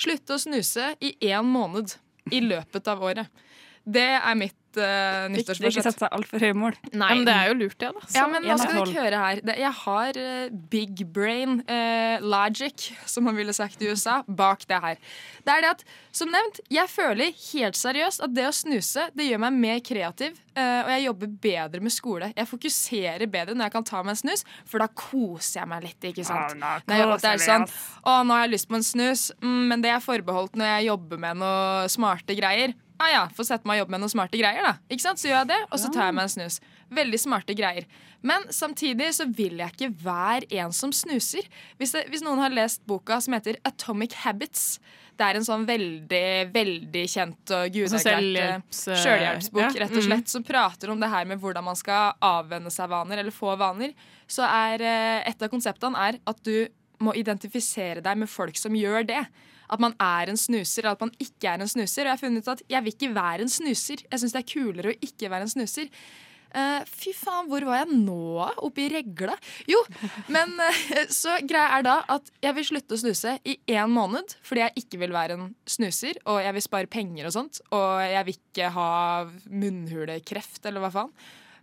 S9: Slutte å snuse i én måned i løpet av året. Det er mitt uh,
S10: Ikke, ikke
S9: nyttårsforsett.
S10: sette seg altfor høye mål.
S9: Nei.
S8: Ja, men det er jo lurt, det. da.
S9: Ja, men nå skal dere høre her. Det, jeg har uh, big brain uh, logic, som man ville sagt i USA, bak det her. Det er det at, som nevnt, jeg føler helt seriøst at det å snuse det gjør meg mer kreativ, eh, og jeg jobber bedre med skole. Jeg fokuserer bedre når jeg kan ta meg en snus, for da koser jeg meg litt, ikke sant?
S10: Ja, nå
S9: Når jeg, det er sånn, å, nå har jeg lyst på en snus, mm, men det er forbeholdt når jeg jobber med noe smarte greier. Ah, ja, Få sette meg og jobbe med noen smarte greier, da. Ikke sant? Så gjør jeg det, og så tar jeg meg en snus. Veldig smarte greier. Men samtidig så vil jeg ikke være en som snuser. Hvis, det, hvis noen har lest boka som heter Atomic Habits det er en sånn veldig, veldig kjent og gudeerklært
S8: selvhjelps-
S9: eh,
S8: ja.
S9: rett og slett, som prater om det her med hvordan man skal avvenne seg vaner, eller få vaner. Så er eh, et av konseptene er at du må identifisere deg med folk som gjør det. At man er en snuser, eller at man ikke er en snuser. Og jeg har funnet ut at jeg vil ikke være en snuser. Jeg syns det er kulere å ikke være en snuser. Uh, fy faen, hvor var jeg nå? Oppe i regla? Jo, men uh, så greia er da at jeg vil slutte å snuse i én måned fordi jeg ikke vil være en snuser, og jeg vil spare penger og sånt, og jeg vil ikke ha munnhulekreft eller hva faen.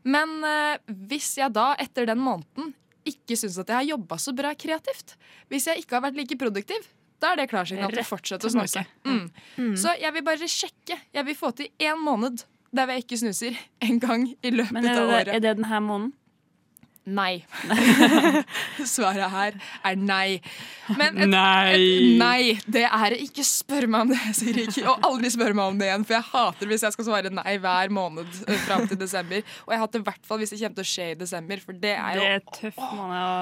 S9: Men uh, hvis jeg da, etter den måneden, ikke syns at jeg har jobba så bra kreativt, hvis jeg ikke har vært like produktiv, da er det klarsignal til å fortsette å snuse. Mm. Så jeg vil bare sjekke. Jeg vil få til én måned der jeg ikke snuser en gang i løpet
S10: Men er
S9: av
S10: det,
S9: året.
S10: er det denne måneden?
S9: Nei. Svaret her er nei. Men et,
S10: Nei.
S9: Et nei, det er det. Ikke spør meg om det, Sirik. Og aldri spør meg om det igjen, for jeg hater hvis jeg skal svare nei hver måned eh, fram til desember. Og jeg hater i hvert fall hvis det kommer til å skje i desember, for det er
S10: Det er tøft måned å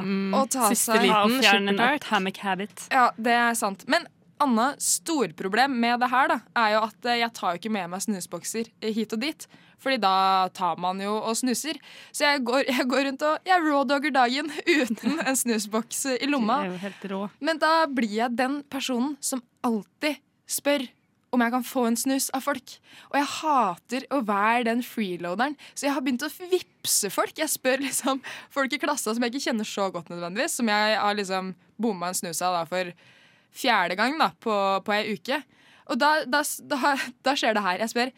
S9: å ta
S10: Siste
S9: seg
S10: liten, fjerne en hammock habit.
S9: Ja, det er sant. Men Anna, storproblem med det her da, er jo at eh, jeg tar jo ikke med meg snusbokser eh, hit og dit. Fordi da tar man jo og snuser. Så jeg går, jeg går rundt og jeg rawdogger dagen uten en snusboks i lomma.
S10: Du er jo helt rå.
S9: Men da blir jeg den personen som alltid spør om jeg kan få en snus av folk. Og jeg hater å være den freeloaderen, så jeg har begynt å vippse folk. Jeg spør liksom folk i klassa som jeg ikke kjenner så godt nødvendigvis, som jeg har liksom bomma en snus av da for fjerde gang da, på, på ei uke. Og da, da, da, da skjer det her. Jeg spør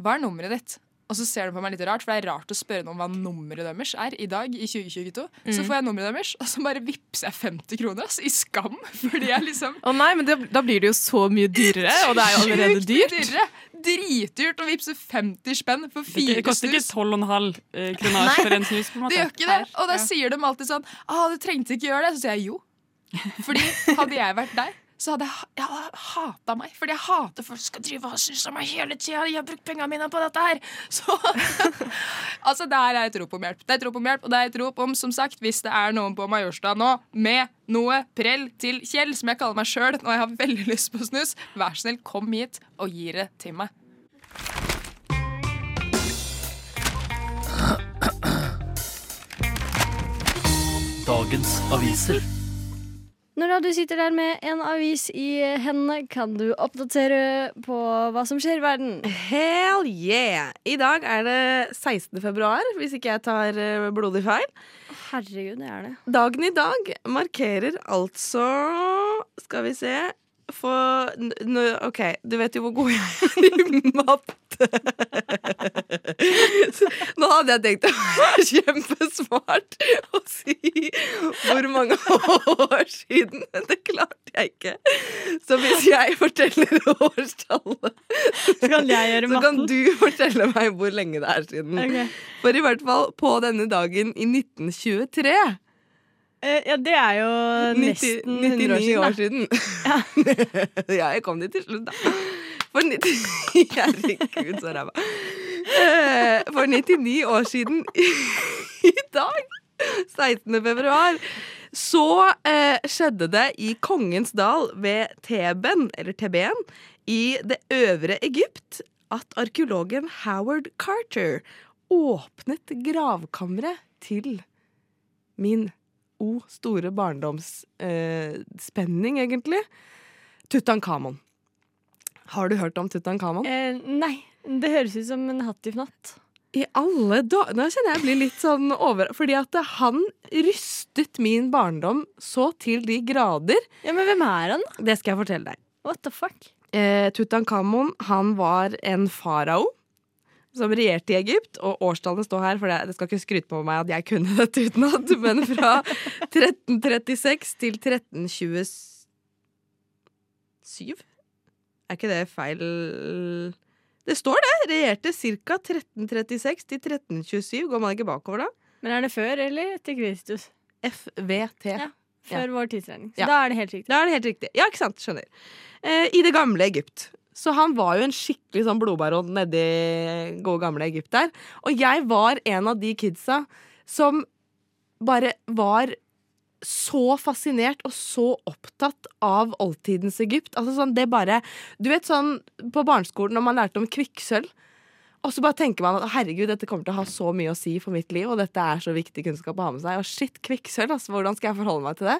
S9: hva er nummeret ditt? Og så ser de på meg litt rart, for det er rart å spørre noen hva nummeret deres er i dag. i 2022. Så
S8: Mm.
S9: får jeg nummeret deres, og så bare vippser jeg 50 kroner ass, i skam. Fordi jeg liksom
S8: Å nei, men det, da blir det jo så mye dyrere, og det er jo allerede dyrt.
S9: dyrere. Dritdyrt å vippse 50 spenn for
S10: Det
S9: fire
S10: koster ikke 12,5 eh, kroner for en snus. på en måte.
S9: Det gjør ikke det. Og da
S10: Ja.
S9: sier de alltid sånn Å, du trengte ikke gjøre det. Så sier jeg jo. Fordi hadde jeg vært deg, så hadde jeg, jeg hata meg. Fordi jeg hater folk skal drive og synes om meg hele tida. Jeg har brukt pengene mine på dette her. Så Altså, det her er et rop om hjelp. Det er et rop om hjelp, og det er et rop om, som sagt, hvis det er noen på Majorstua nå med noe prell til Kjell, som jeg kaller meg sjøl når jeg har veldig lyst på snus, vær så snill, kom hit og gi det til meg.
S15: Dagens aviser.
S16: Når du sitter der med en avis i hendene, kan du oppdatere på hva som skjer i verden.
S17: Hell yeah! I dag er det 16. februar, hvis ikke jeg tar eh, blodig feil.
S16: Herregud, det er det.
S17: Dagen i dag markerer altså Skal vi se For OK, du vet jo hvor god jeg er i matte. Nå hadde jeg tenkt å være kjempesmart og si hvor mange år siden, men det klarte jeg ikke. Så hvis jeg forteller årstallet,
S16: Så kan
S17: så kan du fortelle meg hvor lenge det er siden.
S16: Okay.
S17: For i hvert fall på denne dagen i 1923
S16: Eh, ja, det er jo
S17: 90
S16: nesten
S17: 99
S16: 100
S17: år siden. Ja, jeg kom dit til slutt, da. For 90 Herregud, så ræva. Eh, For 99 år siden i dag, 16. februar, så eh, skjedde det i Kongens dal ved Teben, eller Teben, i det øvre Egypt, at arkeologen Howard Carter åpnet gravkammeret til min o store barndomsspenning, eh, egentlig. Tutankhamon. Har du hørt om Tutankhamon?
S16: Eh, nei, det høres ut som en hattifnatt.
S17: I alle dager Nå kjenner jeg blir litt sånn over... Fordi at han rystet min barndom så til de grader.
S16: Ja, Men hvem er han?
S17: Det skal jeg fortelle deg.
S16: What the fuck?
S17: Eh, Tutankhamon han var en farao som regjerte i Egypt. Og årstallene står her, for det, skal ikke skryte på meg at jeg kunne dette utenat. Men fra 1336 til 1327 Er ikke det feil Det står det! Regjerte ca. 1336 til 1327. Går man ikke bakover da?
S16: Men er det før eller etter Kristus?
S17: FVT.
S16: Ja, før
S17: Ja.
S16: vår tidsregning. Så
S17: Ja.
S16: da er det helt riktig.
S17: Da er det helt riktig. Ja, ikke sant? Skjønner. Eh, I det gamle Egypt. Så han var jo en skikkelig sånn blodbaron nedi gode gamle Egypt der. Og jeg var en av de kidsa som bare var så fascinert og så opptatt av oldtidens Egypt. Altså sånn, det bare Du vet sånn på barneskolen når man lærte om kvikksølv. Og så bare tenker man at herregud, dette kommer til å ha så mye å si for mitt liv, og dette er så viktig kunnskap å ha med seg. Og shit, kvikksølv, altså, hvordan skal jeg forholde meg til det?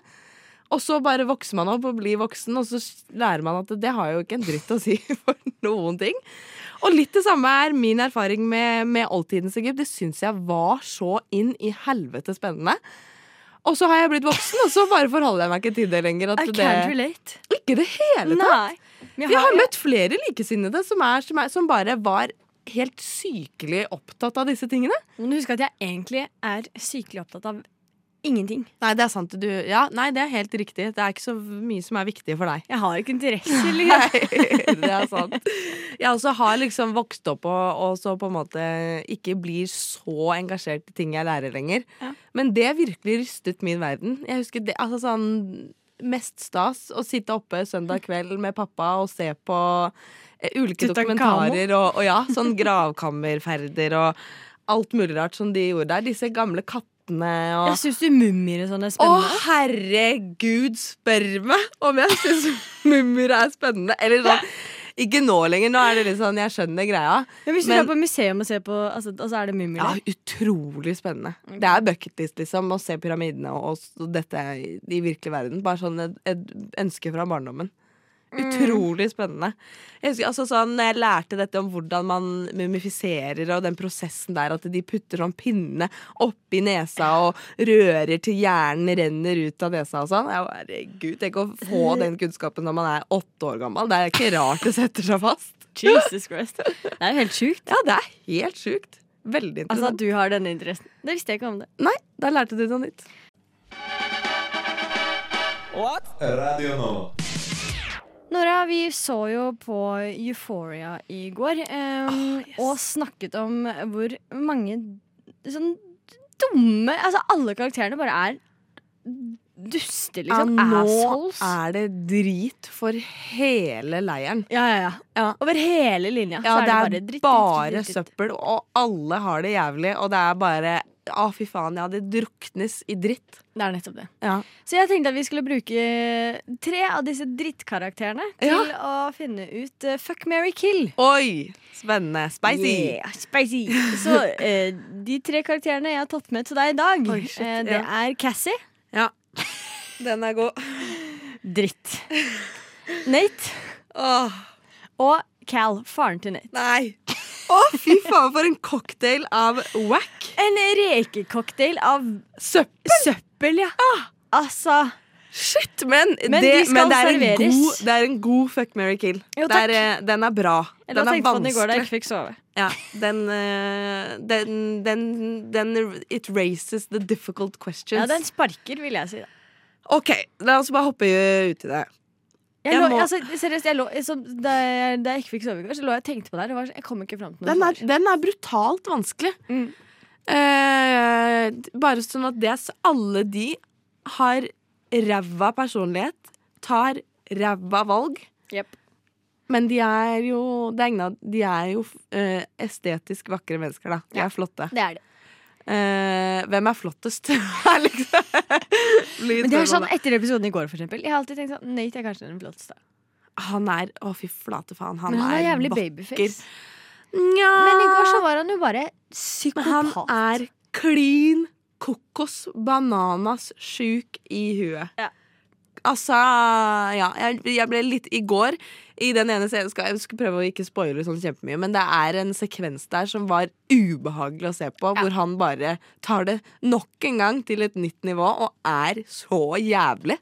S17: Og så bare vokser man opp og blir voksen, og så lærer man at det har jo ikke en dritt å si for noen ting. Og litt det samme er min erfaring med, med oldtidens Egypt. Det syns jeg var så inn i helvete spennende. Og så har jeg blitt voksen, og så bare forholder jeg meg ikke til det lenger.
S16: I can't relate.
S17: Ikke det hele tatt.
S16: Nei.
S17: Vi
S16: jeg
S17: har- møtt flere likesinnede som, er, som, er, som bare var helt sykelig opptatt av disse tingene.
S16: Men husk at jeg egentlig er sykelig opptatt av ingenting.
S17: Nei, det er sant. Du, ja, nei, det er helt riktig. Det er ikke så mye som er viktig for deg.
S16: Jeg har ikke interesse.
S17: Nei, det er sant. Jeg også har liksom vokst opp og, og så på en måte ikke blir så engasjert i ting jeg lærer lenger.
S16: Ja.
S17: Men det virkelig rystet min verden. Jeg husker det, altså sånn Mest stas å sitte oppe søndag kveld med pappa og se på eh, ulike dokumentarer og, og ja, sånn gravkammerferder og alt mulig rart som de gjorde der. Disse gamle kattene kattene og
S16: Jeg syns du mummier sånn er
S17: Å, herregud, spør meg om jeg syns mummier er spennende. Eller sånn Ikke nå lenger. Nå er det litt sånn Jeg skjønner greia.
S16: Men hvis du
S17: Men-
S16: drar på museum og ser på, altså, og så er det mummier
S17: Ja, utrolig spennende. Det er bucketlist, liksom, å se pyramidene og, og dette i virkelig verden. Bare sånn et, et ønske fra barndommen. Utrolig spennende. Jeg husker, altså, sånn, når jeg lærte dette om hvordan man mumifiserer, og den prosessen der at de putter sånn pinne oppi nesa og rører til hjernen renner ut av nesa og sånn. Herregud, tenk å få den kunnskapen når man er åtte år gammel. Det er ikke rart det setter seg fast.
S16: Jesus Christ. Det er jo helt sjukt.
S17: Ja, det er helt sjukt. Veldig
S16: Altså at du har denne interessen. Det visste jeg ikke om det.
S17: Nei, da lærte du noe nytt.
S18: Radio Nova.
S16: Nora, vi så jo på Euphoria i går, em, og snakket om hvor mange sånn dumme Altså, alle karakterene bare er duster, liksom.
S17: ja, nå
S16: Assholes.
S17: er det drit for hele leiren.
S16: Ja, ja, ja. Over hele linja.
S17: Ja,
S16: så er det,
S17: det
S16: bare
S17: er bare
S16: dritt, dritt, dritt.
S17: søppel, og alle har det jævlig, og det er bare Å, fy faen, ja, det druknes i dritt.
S16: Det er nettopp det.
S17: Ja.
S16: Så jeg tenkte at vi skulle bruke tre av disse drittkarakterene til å finne ut uh, fuck, marry, kill.
S17: Oi! Spennende. Spicy.
S16: Yeah, spicy. Så uh, de tre karakterene jeg har tatt med til deg i dag,
S17: Oi, shit,
S16: eh, det
S17: ja.
S16: er Cassie.
S17: Ja. Den er god.
S16: Dritt. Nate. Og Cal, faren til Nate.
S17: Nei. Å, fy faen, for en cocktail av whack.
S16: En rekecocktail av
S17: søppel.
S16: Søppel, ja. Altså
S17: Shit, men,
S16: Men
S17: det,
S16: de
S17: men det, er en god, det er en god fuck, marry, kill.
S16: Jo,
S17: Det er, eh, den er bra. Den er
S16: den i går sove.
S17: Ja, den, eh, den, den, den It raises the difficult questions.
S16: Ja, den sparker, vil jeg si.
S17: OK, la oss bare hoppe ut i det.
S16: Jeg lå, altså, seriøst, jeg lå, så, da, jeg, da jeg ikke fikk sove i går, så lå jeg og tenkte på det her. Det var, jeg kom ikke fram til noe
S17: Den er, den er brutalt vanskelig. Eh, bare sånn at det alle de har ræva personlighet, tar ræva valg. Men de er jo er De er jo eh, estetisk vakre mennesker, da. De er flotte.
S16: Det er det.
S17: Eh, hvem er flottest? Liksom
S16: Men det er sånn etter episoden i går, for eksempel. Jeg har alltid tenkt sånn Nate er kanskje den flotteste.
S17: Han er Å, fy flate faen. Han,
S16: Men han er
S17: er
S16: jævlig
S17: vakker.
S16: babyface.
S17: Nja
S16: Men i går så var han jo bare psykopat.
S17: Men Han er klin kokos bananas sjuk i huet. Altså Ja, jeg, jeg ble litt I går, i den ene scenen skal, Jeg skal prøve å ikke spoile sånn kjempemye, men det er en sekvens der som var ubehagelig å se på, hvor han bare tar det nok en gang til et nytt nivå og er så jævlig.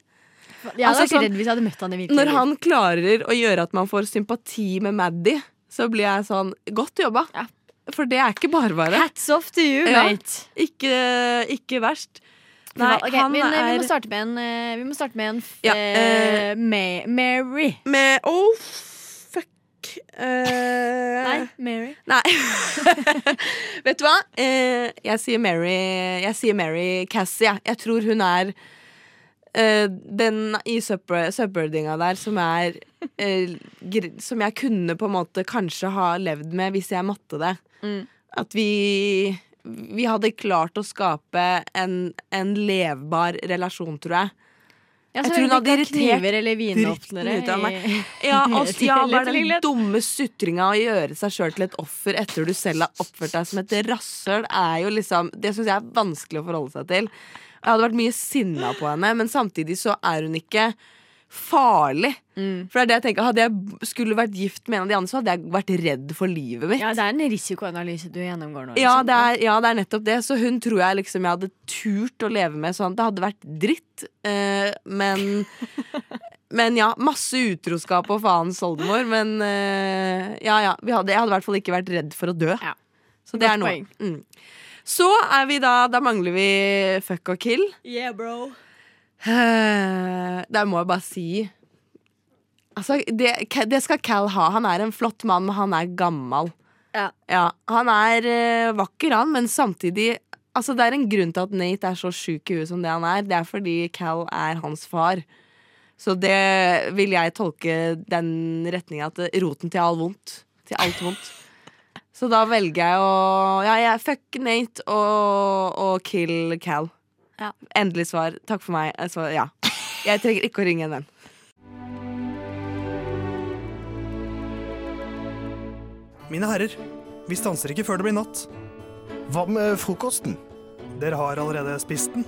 S16: Jeg hadde
S17: Altså,
S16: vært
S17: sånn-
S16: redd hvis jeg hadde møtt han i virkelig
S17: Når han klarer å gjøre at man får sympati med Maddie, så blir jeg sånn Godt jobba. For det er ikke bare bare.
S16: Hats off to you,
S17: Ja.
S16: mate.
S17: Ikke, ikke verst. Nei,
S16: okay,
S17: han
S16: men, eh,
S17: er
S16: vi, må starte med en, eh, vi må starte med en
S17: Ja,
S16: eh, May, Mary.
S17: Med Oh, fuck. Eh,
S16: Nei, Mary.
S17: Nei. Vet du hva? Eh, jeg sier Mary Jeg sier Mary Cassie. jeg. Jeg tror hun er eh, den i subbirdinga der som er eh, Som jeg kunne på en måte kanskje ha levd med hvis jeg måtte det.
S16: Mm.
S17: At vi Vi hadde klart å skape en, en levbar relasjon, tror jeg.
S16: Ja,
S17: jeg tror hun hadde irritert dritten ut av meg. Ja, og, ja, bare den dumme sutringa å gjøre seg sjøl til et offer etter du selv har oppført deg som et rasshøl, er jo liksom Det syns jeg er vanskelig å forholde seg til. Jeg hadde vært mye sinna på henne, men samtidig så er hun ikke farlig.
S16: Mm.
S17: For det er det jeg tenker Hadde jeg skulle vært gift med en av de andre, så hadde jeg vært redd for livet mitt.
S16: Ja, det er en risikoanalyse du gjennomgår nå.
S17: Ja
S16: liksom.
S17: det, er, ja, det er nettopp det. Så hun tror jeg liksom jeg hadde turt å leve med sånn. Det hadde vært dritt, eh, men Men ja, masse utroskap og faens oldemor. Men eh, ja, ja. Vi hadde, jeg hadde i hvert fall ikke vært redd for å dø. Så det
S16: Godt
S17: er noe.
S16: poeng.
S17: Mm. Så er vi da Da mangler vi fuck og kill.
S16: Yeah, bro.
S17: Eh, Der må jeg bare si Altså, det, det skal Cal ha. Han er en flott mann, men han er gammel.
S16: Ja.
S17: han er eh, vakker, han, men samtidig Altså, det er en grunn til at Nate er så sjuk i huet som det han er. Det er fordi Cal er hans far. Så det vil jeg tolke den retninga at roten til all vondt. Til alt vondt. Så da velger jeg å Ja, jeg fuck Nate og, og kill Cal. Endelig svar. Takk for meg. Altså, ja. Jeg trenger ikke å ringe en venn.
S2: Mine herrer, vi stanser ikke før det blir natt.
S19: Hva med frokosten?
S2: Dere har allerede spist den.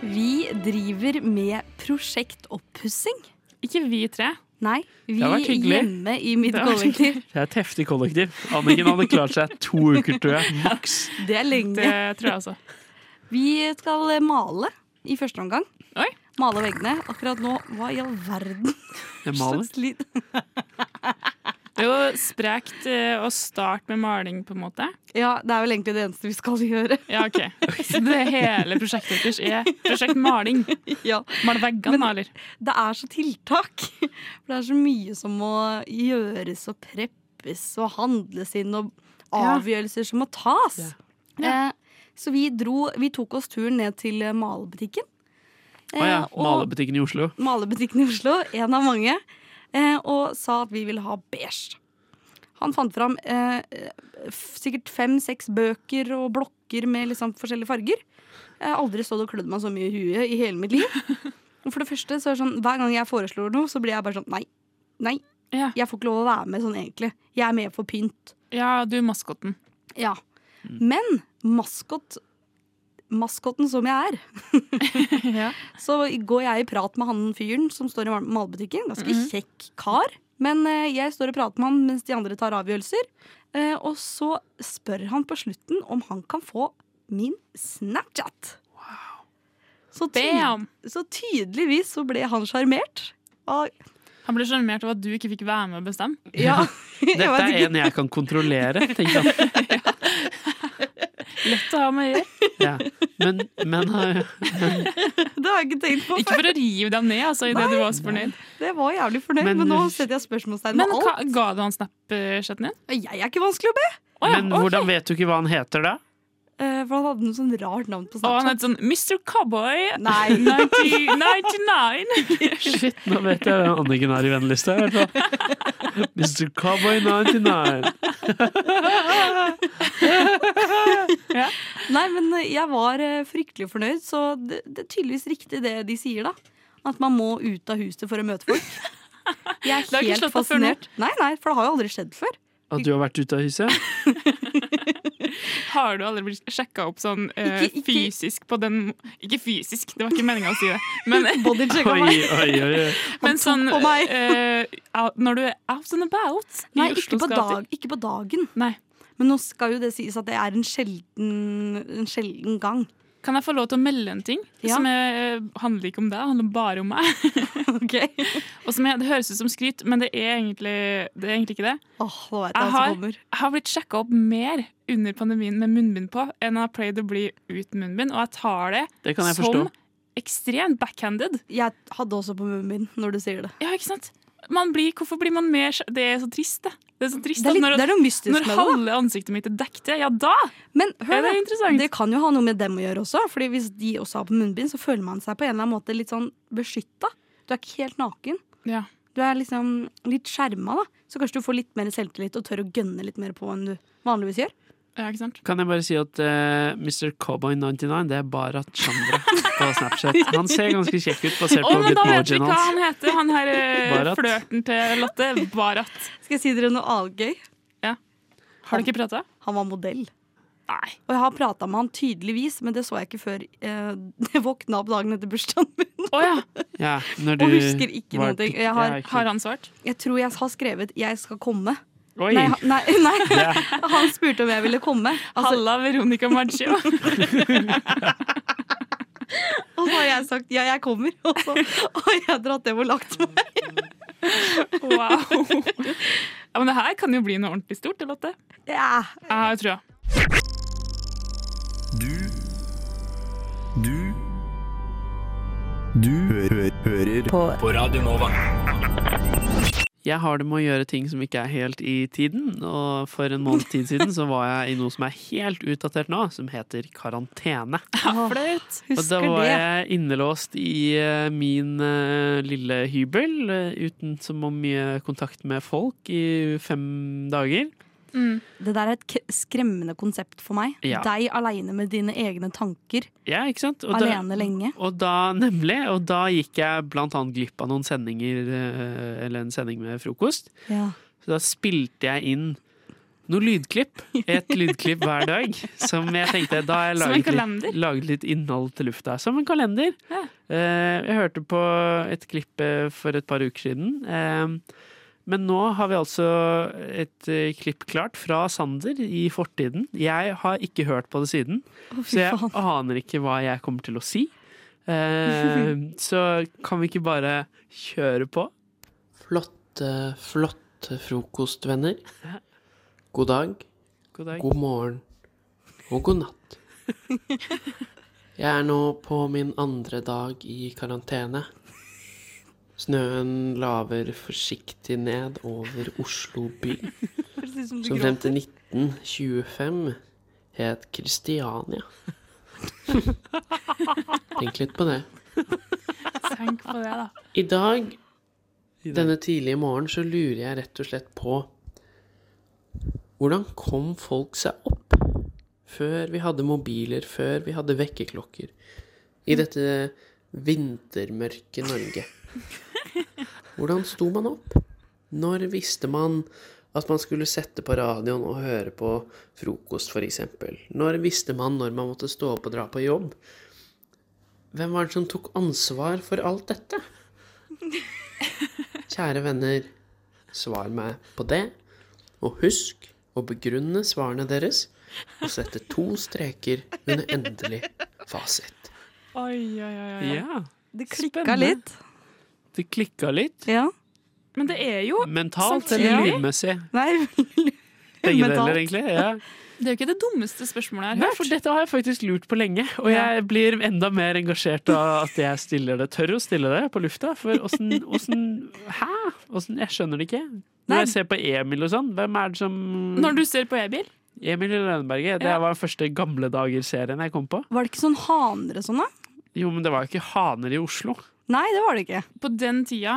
S20: Vi driver med prosjektoppussing.
S21: Ikke vi tre.
S20: Nei, vi
S22: hyggelig.
S20: hjemme i mitt
S21: Det
S20: kollektiv.
S22: Det er et heftig kollektiv. Anniken hadde klart seg to uker, tror jeg. Maks.
S20: Det er lenge.
S21: Det tror jeg også.
S20: Vi skal male i første omgang.
S21: Oi.
S20: Male veggene. Akkurat nå, hva i all verden?
S22: Jeg maler.
S21: Det er jo sprekt eh, å starte med maling, på en måte.
S20: Ja, det er vel egentlig det eneste vi skal gjøre.
S21: Ja, ok. Så det hele prosjektet deres er prosjekt maling?
S20: Ja.
S21: Male veggene, da, eller?
S20: Det er så tiltak. For det er så mye som må gjøres og preppes og handles inn, og avgjørelser som må tas.
S21: Ja.
S20: Eh, så vi dro Vi tok oss turen ned til eh, malebutikken.
S22: Å ja.
S20: Eh,
S22: Malebutikken i Oslo.
S20: Malebutikken i Oslo, en av mange, eh, og sa at vi ville ha beige. Han fant fram eh, sikkert fem-seks bøker og blokker med liksom forskjellige farger. Jeg har aldri stått og klødd meg så mye i huet i hele mitt liv. Og for det første, så er det sånn, Hver gang jeg foreslår noe, så blir jeg bare sånn Nei. Nei. Jeg får ikke lov å være med sånn egentlig. Jeg er med for pynt.
S21: Ja, du er maskotten.
S20: Ja. Men maskot Maskotten som jeg er, så går jeg i prat med han fyren som står i malbutikken malebutikken. Ganske
S21: -hmm.
S20: kjekk kar. Men eh, jeg står og prater med han mens de andre tar avgjørelser. Eh, og så spør han på slutten om han kan få min Snapchat. Så, ty
S21: Bam!
S20: så tydeligvis så ble han sjarmert.
S21: Han ble sjarmert av at du ikke fikk være med og bestemme.
S20: Ja.
S22: Dette er en jeg kan kontrollere, tenker jeg.
S21: Lett å ha med å gjøre.
S22: Ja. Men, men, øh, men
S20: Det har jeg ikke tenkt på
S21: Ikke for å rive deg ned, altså, det du var så fornøyd.
S20: Det var jævlig fornøyd, men,
S22: Men-
S20: nå setter jeg spørsmålstegn
S21: Men
S20: ved
S21: hva,
S20: alt.
S21: ga du han Snapchatten din?
S20: Jeg er ikke vanskelig å be.
S22: men hvordan vet du ikke hva han heter, da?
S20: Eh, for han hadde noe sånn rart navn på
S21: Og han
S20: Snapchat.
S21: het sånn Mr. Cowboy
S20: Nei.
S21: 90, 99.
S22: Shit, nå vet jeg hvem Anniken er i vennelista. i hvert fall. Mr. Cowboy 99.
S20: Nei, men jeg var eh, fryktelig fornøyd, så det, det er tydeligvis riktig det de sier, da. At man må ut av huset for å møte folk. Jeg er helt fascinert. Nei, nei, for det har jo aldri skjedd før.
S22: At du har vært ute av huset?
S21: Har du aldri blitt sjekka opp sånn eh,
S20: Ikke- ikke-
S21: fysisk på den Ikke fysisk, det var ikke meninga å si det. Men,
S22: Oi, oi, oi.
S21: men sånn
S20: på
S21: eh, out- Når du er out and about
S20: Nei, ikke
S21: Oslos
S20: på,
S21: gater.
S20: dag, ikke på dagen.
S21: Nei.
S20: Men nå skal jo det sies at det er en sjelden, en sjelden gang.
S21: Kan jeg få lov til å melde en ting?
S20: Ja.
S21: Som er, handler ikke om deg, det handler bare om meg. Og som er, Det høres ut som skryt, men det er egentlig, det er egentlig ikke det.
S20: Nå vet jeg
S21: Jeg har, jeg har blitt sjekka opp mer under pandemien med munnbind på enn jeg har pleid å bli uten munnbind, og jeg tar det,
S22: Det kan jeg
S21: som
S22: forstå.
S21: ekstremt backhanded.
S20: Jeg hadde også på munnbind når du sier det.
S21: Ja, ikke sant? Man blir, hvorfor blir man mer Det er så trist, det. Det er så trist
S20: Det er litt-
S21: når,
S20: det er noe mystisk
S21: når
S20: med det, Når
S21: halve ansiktet mitt er dekket, ja da!
S20: Men hør,
S21: Er det interessant?
S20: Det kan jo ha noe med dem å gjøre også. Fordi Hvis de også har på munnbind, så føler man seg på en eller annen måte litt sånn beskytta. Du er ikke helt naken.
S21: Ja.
S20: Du er liksom litt skjerma, da. Så kanskje du får litt mer selvtillit og tør å gønne litt mer på enn du vanligvis gjør.
S21: Ja, ikke sant?
S22: Kan jeg bare si at uh, Mr. Cowboy99 det er Barat Chandra på Snapchat. Han ser ganske kjekk ut basert
S21: oh,
S22: på
S21: men da vet vi hva han heter, han her eh,
S22: Barat.
S21: flørten til Lotte. Barat.
S20: Skal jeg si dere noe annet gøy?
S21: Ja. Har du ikke prata?
S20: Han var modell.
S21: Nei.
S20: Og jeg har prata med han tydeligvis, men det så jeg ikke før eh, jeg våkna opp dagen etter bursdagen min.
S21: Oh, ja.
S22: Ja, når du
S20: Og husker ikke noe. Har.
S21: Har han svart?
S20: jeg tror jeg har skrevet 'jeg skal komme'.
S22: Oi.
S20: Nei, han- nei, nei.
S22: Yeah.
S20: han spurte om jeg ville komme. Altså,
S21: Halla, Veronica Maggio.
S20: og så har jeg sagt 'ja, jeg kommer', og så har jeg dratt hjem og lagt meg.
S21: Wow. Ja, men det her kan jo bli noe ordentlig stort, Lotte.
S20: Ja.
S21: Jeg har trua.
S23: Du Du Du hø hører på. på Radio Nova.
S22: Jeg har det med å gjøre ting som ikke er helt i tiden, og for en måned tid siden så var jeg i noe som er helt utdatert nå, som heter karantene.
S21: Flaut.
S22: Og da var jeg innelåst i eh, min eh, lille hybel, eh, uten så mye kontakt med folk, i fem dager.
S20: Det der er et skremmende konsept for meg.
S22: Ja.
S20: Deg aleine med dine egne tanker.
S22: Ja, ikke sant?
S20: Alene lenge.
S22: Og da, nemlig, og da gikk jeg blant annet glipp av noen sendinger, eh, eller en sending med frokost.
S20: Ja.
S22: Så da spilte jeg inn noe lydklipp. Et lydklipp hver dag. Som jeg tenkte Da har jeg laget, litt, laget litt innhold til lufta. Som en kalender. Ja. jeg hørte på et klipp eh, for et par uker siden. Men nå har vi altså et eh, klipp klart fra Sander i fortiden. Jeg har ikke hørt på det siden,
S20: oh,
S22: så jeg
S20: faen.
S22: aner ikke hva jeg kommer til å si. Eh, så kan vi ikke bare kjøre på?
S24: Flotte, flotte frokostvenner. God dag,
S22: God dag.
S24: god morgen og god natt. Jeg er nå på min andre dag i karantene. Snøen laver forsiktig ned over Oslo by, som frem til 1925 het Kristiania. Tenk litt på det.
S21: Tenk på det, da.
S24: I dag, denne tidlige morgenen, så lurer jeg rett og slett på Hvordan kom folk seg opp før vi hadde mobiler, før vi hadde vekkerklokker? I dette vintermørke Norge. Hvordan sto man opp? Når visste man at man skulle sette på radioen og høre på frokost, f.eks.? Når visste man når man måtte stå opp og dra på jobb? Hvem var det som tok ansvar for alt dette? Kjære venner, svar meg på det, og husk å begrunne svarene deres og sette to streker under endelig fasit.
S21: Oi, oi, oi. oi.
S22: Ja.
S20: Det klikka litt.
S22: Det klikka litt.
S20: Ja.
S21: Men det er jo
S22: Mentalt eller lydmessig?
S20: Nei,
S22: Begge deler, egentlig. Ja.
S21: Det er jo ikke det dummeste spørsmålet jeg
S22: Nei,
S21: har
S22: for dette har jeg faktisk lurt på lenge, og jeg blir enda mer engasjert av at jeg stiller det, tør å stille det på lufta. For åssen Hæ? Åssen Jeg skjønner det ikke. Når
S21: Nei.
S22: jeg ser på Emil og sånn, hvem er det som
S21: Når du ser på e-bil?
S22: Emil i Lønneberget. Det
S21: Ja.
S22: var den første gamle dager-serien jeg kom på.
S20: Var det ikke sånn haner og sånn, da?
S22: Jo, men det var jo ikke haner i Oslo.
S20: Nei, det var det ikke.
S21: På den tida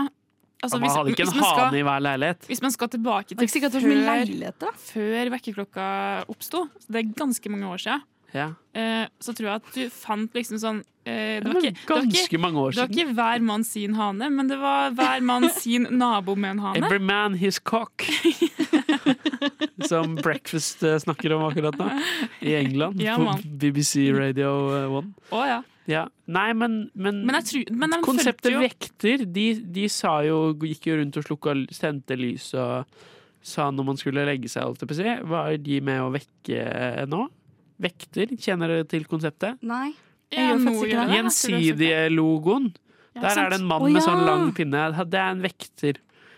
S21: altså,
S22: man hadde ikke en
S21: hvis man skal-
S22: i hver leilighet.
S21: Hvis man skal tilbake til
S20: da.
S21: før vekkerklokka oppsto, det er ganske mange år siden,
S22: Ja.
S21: eh, så tror jeg at du fant liksom sånn eh, det,
S22: Det
S21: var
S22: var
S21: ikke, det, var ikke, det var ikke hver mann sin hane, men det var hver mann sin nabo med en hane.
S22: Every man his cock. Som Breakfast eh, snakker om akkurat nå. I England.
S21: Ja,
S22: på. BBC Radio eh, 1.
S21: Å ja.
S22: Ja. Nei, men, men,
S21: Men jeg tror men
S22: konseptet
S21: jo-
S22: vekter, de, de sa jo Gikk jo rundt og slukka Sendte lys og sa når man skulle legge seg, holdt jeg på å si. Var de med å vekke nå? Vekter, kjenner dere til konseptet?
S20: Nei.
S21: Ja,
S22: Gjensidige-logoen.
S21: Ja,
S22: Der
S21: sant.
S22: er det en mann
S21: Å,
S22: med sånn lang pinne. Det er en vekter.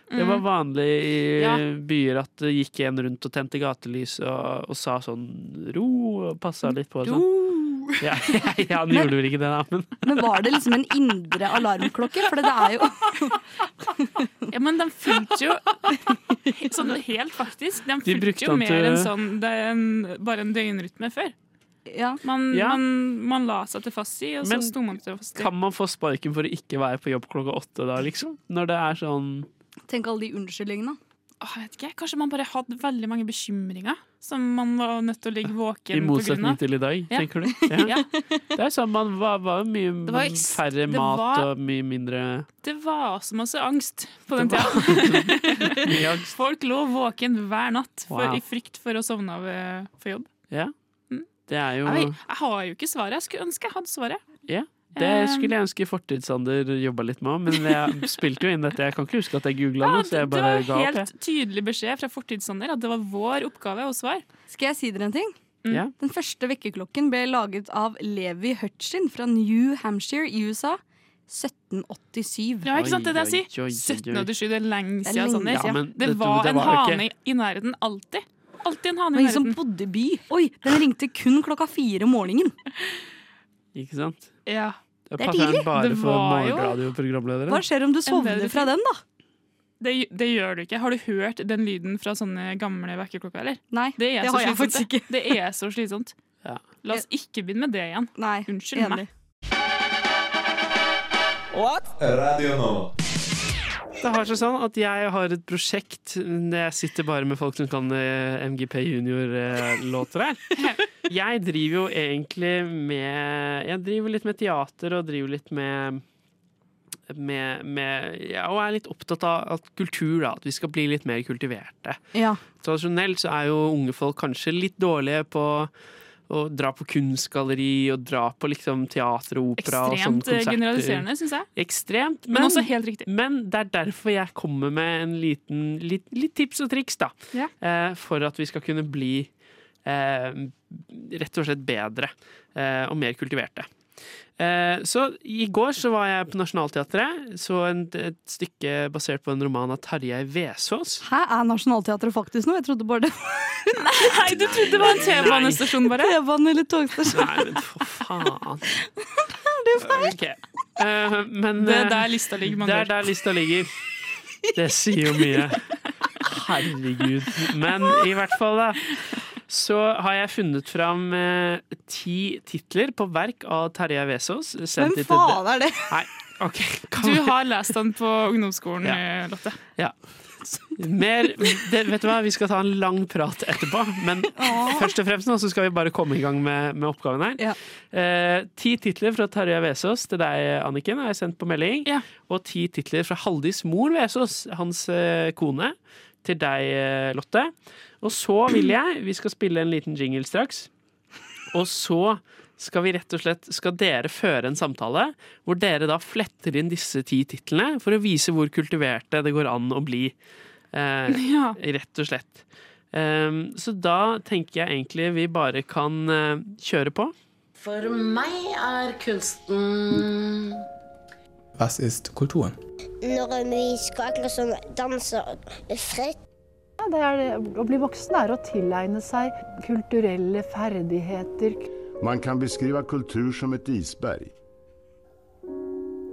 S22: Det var
S21: Mm.
S22: vanlig i
S21: Ja.
S22: byer at det gikk en rundt og tente gatelys og, og sa sånn ro og passa litt på og sånn. Ja, ja, han gjorde vel ikke det, da, men
S20: Men var det liksom en indre alarmklokke? For det er jo
S21: Ja, men den fulgte jo sånn helt faktisk. Den
S22: De
S21: fulgte jo mer
S22: til-
S21: enn sånn det er en, bare en døgnrytme før. Man,
S22: Ja.
S21: man, man la seg til fast i, og så
S22: Men
S21: sto man til fast i.
S22: kan man få sparken for å ikke være på jobb klokka åtte da, liksom? Når det er sånn
S20: Tenk alle de unnskyldningene.
S21: Åh, jeg vet ikke, Kanskje man bare hadde veldig mange bekymringer som man var nødt til å ligge våken
S22: I motsetning til i dag,
S21: Ja.
S22: tenker du?
S21: Ja.
S22: Det er sånn man var, var mye
S21: var
S22: færre mat
S21: var-
S22: og mye mindre
S21: Det var så masse angst på den tida. Folk lå våken hver natt for,
S22: Wow.
S21: i frykt for å sovne av eh, for jobb.
S22: Ja. Det er jo
S21: Jeg, jeg har jo ikke svaret. Jeg skulle ønske jeg hadde svaret.
S22: Ja, det
S21: Um,
S22: skulle jeg ønske Fortidssander jobba litt med òg, men jeg spilte jo inn dette. Jeg kan ikke huske at jeg googla noe,
S21: det.
S22: det
S21: var
S22: helt opp.
S21: helt tydelig beskjed fra Fortidssander at det var vår oppgave å svare.
S20: Skal jeg si dere en ting?
S22: Ja.
S20: Den første vekkerklokken ble laget av Levi Hutchin fra New Hampshire i USA. 1787.
S21: Ja, ikke sant? Det er det jeg sier. 1787, det er lenge
S20: Det
S21: siden.
S20: lenge
S22: Ja, men
S21: det
S22: det-
S21: var
S22: det
S21: en hane i nærheten alltid. Alltid en hane
S20: Og
S21: i
S20: en som
S21: nærheten.
S20: bodde i by. Oi, den ringte kun klokka fire om morgenen.
S22: Ikke sant?
S21: Ja.
S20: Det er tidlig.
S22: bare
S21: Det
S22: for
S21: jo-
S22: morgenradioprogramledere.
S20: Hva skjer om du sovner fra den, da?
S21: Det, det gjør du ikke. Har du hørt den lyden fra sånne gamle vekkerklokker, eller?
S20: Nei,
S21: det,
S20: det har jeg faktisk
S21: ikke. Det er så slitsomt.
S22: Ja.
S21: La oss ikke begynne med det igjen.
S20: Nei,
S21: Unnskyld
S20: enig.
S21: meg.
S23: Radio nå.
S22: Det har seg sånn at jeg har et prosjekt Jeg sitter bare med folk som kan eh, MGP Junior-låter her. Jeg driver jo egentlig med Jeg driver litt med teater og driver litt med med, med ja, og er litt opptatt av at kultur, da. At vi skal bli litt mer kultiverte.
S20: Ja.
S22: Tradisjonelt så er jo unge folk kanskje litt dårlige på å dra på kunstgalleri og dra på liksom teater og opera og sånne
S21: Ekstremt eh, generaliserende, syns jeg.
S22: Ekstremt,
S21: Men også helt riktig.
S22: Men det er derfor jeg kommer med en liten, litt, litt tips og triks, da.
S21: Ja.
S22: Eh, for at vi skal kunne bli eh, rett og slett bedre eh, og mer kultiverte. Eh, så i går så var jeg på Nationaltheatret. Så en, et stykke basert på en roman av Tarjei Vesaas.
S20: Hæ, er Nationaltheatret faktisk noe? Jeg trodde bare det
S21: Nei, du trodde det var en T-banestasjon, bare?
S20: T-bane eller togstasjon.
S22: Nei, men for faen.
S20: Det er feil.
S22: Okay. Eh, men,
S21: Det er der lista ligger,
S22: Det er der lista ligger. Det sier jo mye. Herregud. Men i hvert fall, da. Så har jeg funnet fram eh, ti titler på verk av Terje Vesaas.
S20: Hvem faen er det?
S22: Nei, okay,
S21: Du har lest den på ungdomsskolen,
S22: Ja.
S21: eh, Lotte.
S22: Ja. Mer, det, vet du hva, Vi skal ta en lang prat etterpå, men først og fremst nå så skal vi bare komme i gang med, med oppgaven her. Eh, ti titler fra Tarjei Vesaas til deg, Anniken, har jeg sendt på melding. Og ti titler fra Haldis mor Vesaas, hans eh, kone, til deg, eh, Lotte. Og så vil jeg Vi skal spille en liten jingle straks. Og så skal vi rett og slett Skal dere føre en samtale hvor dere da fletter inn disse ti titlene for å vise hvor kultiverte det går an å bli. Eh,
S21: Ja.
S22: Rett og slett. Um, så da tenker jeg egentlig vi bare kan uh, kjøre på.
S25: For meg er kunsten
S26: Was ist Kultur?
S27: Når vi skal som danse fritt.
S28: Ja, det er det. Å bli voksen er å tilegne seg kulturelle ferdigheter.
S29: Man kan beskrive kultur som et isberg.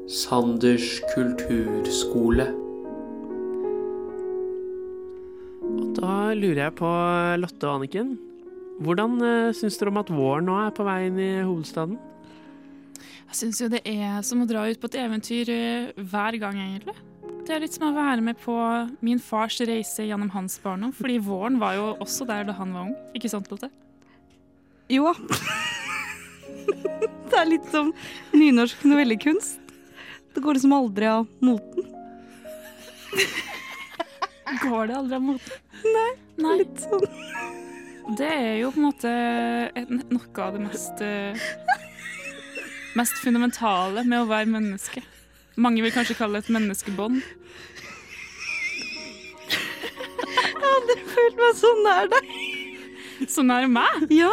S24: Sanders kulturskole.
S22: Og da lurer jeg på, Lotte og Anniken, hvordan uh, syns dere om at våren nå er på vei inn i hovedstaden?
S21: Jeg syns jo det er som å dra ut på et eventyr eh, hver gang, egentlig. Det er litt som å være med på min fars reise gjennom hans barndom, fordi våren var jo også der da han var ung. Ikke sant, Lotte?
S20: Jo. det er litt som nynorsk novellekunst. Det går liksom aldri av moten.
S21: Går det aldri av moten?
S20: Nei,
S21: Nei.
S20: litt sånn.
S21: Det er jo på en måte noe av det mest eh, Mest fundamentale med å være menneske. Mange vil kanskje kalle det et menneskebånd.
S20: Jeg hadde følt meg så nær deg.
S21: Så nær meg?
S20: Ja.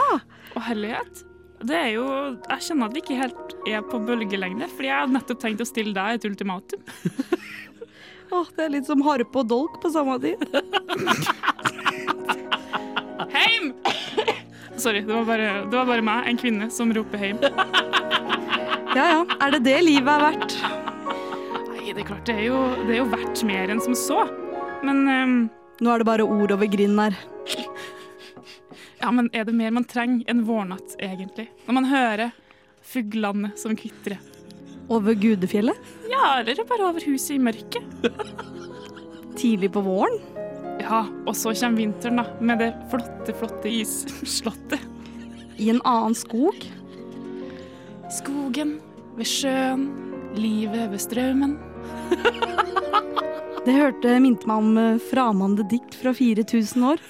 S21: Og herlighet. Det er jo Jeg kjenner at vi ikke helt er på bølgelengde, fordi jeg hadde nettopp tenkt å stille deg et ultimatum.
S20: Åh, det er litt som harpe og dolk på samme tid.
S21: Heim! Sorry, det var, bare, det var bare meg, en kvinne, som roper heim.
S20: Ja ja, er det det livet er verdt?
S21: Nei, det er klart, det er jo, det er jo verdt mer enn som så. Men ehm,
S20: Nå er det bare ord over grinden her.
S21: Ja, men er det mer man trenger enn vårnatt, egentlig? Når man hører fuglene som kvitrer.
S20: Over Gudefjellet?
S21: Ja, eller bare over huset i mørket.
S20: Tidlig på våren?
S21: Ja, og så kommer vinteren, da, med det flotte, flotte isslottet.
S20: I en annen skog?
S21: Skogen, ved sjøen, livet ved strømmen.
S20: Det hørte minte meg om eh, framande dikt fra 4000 år.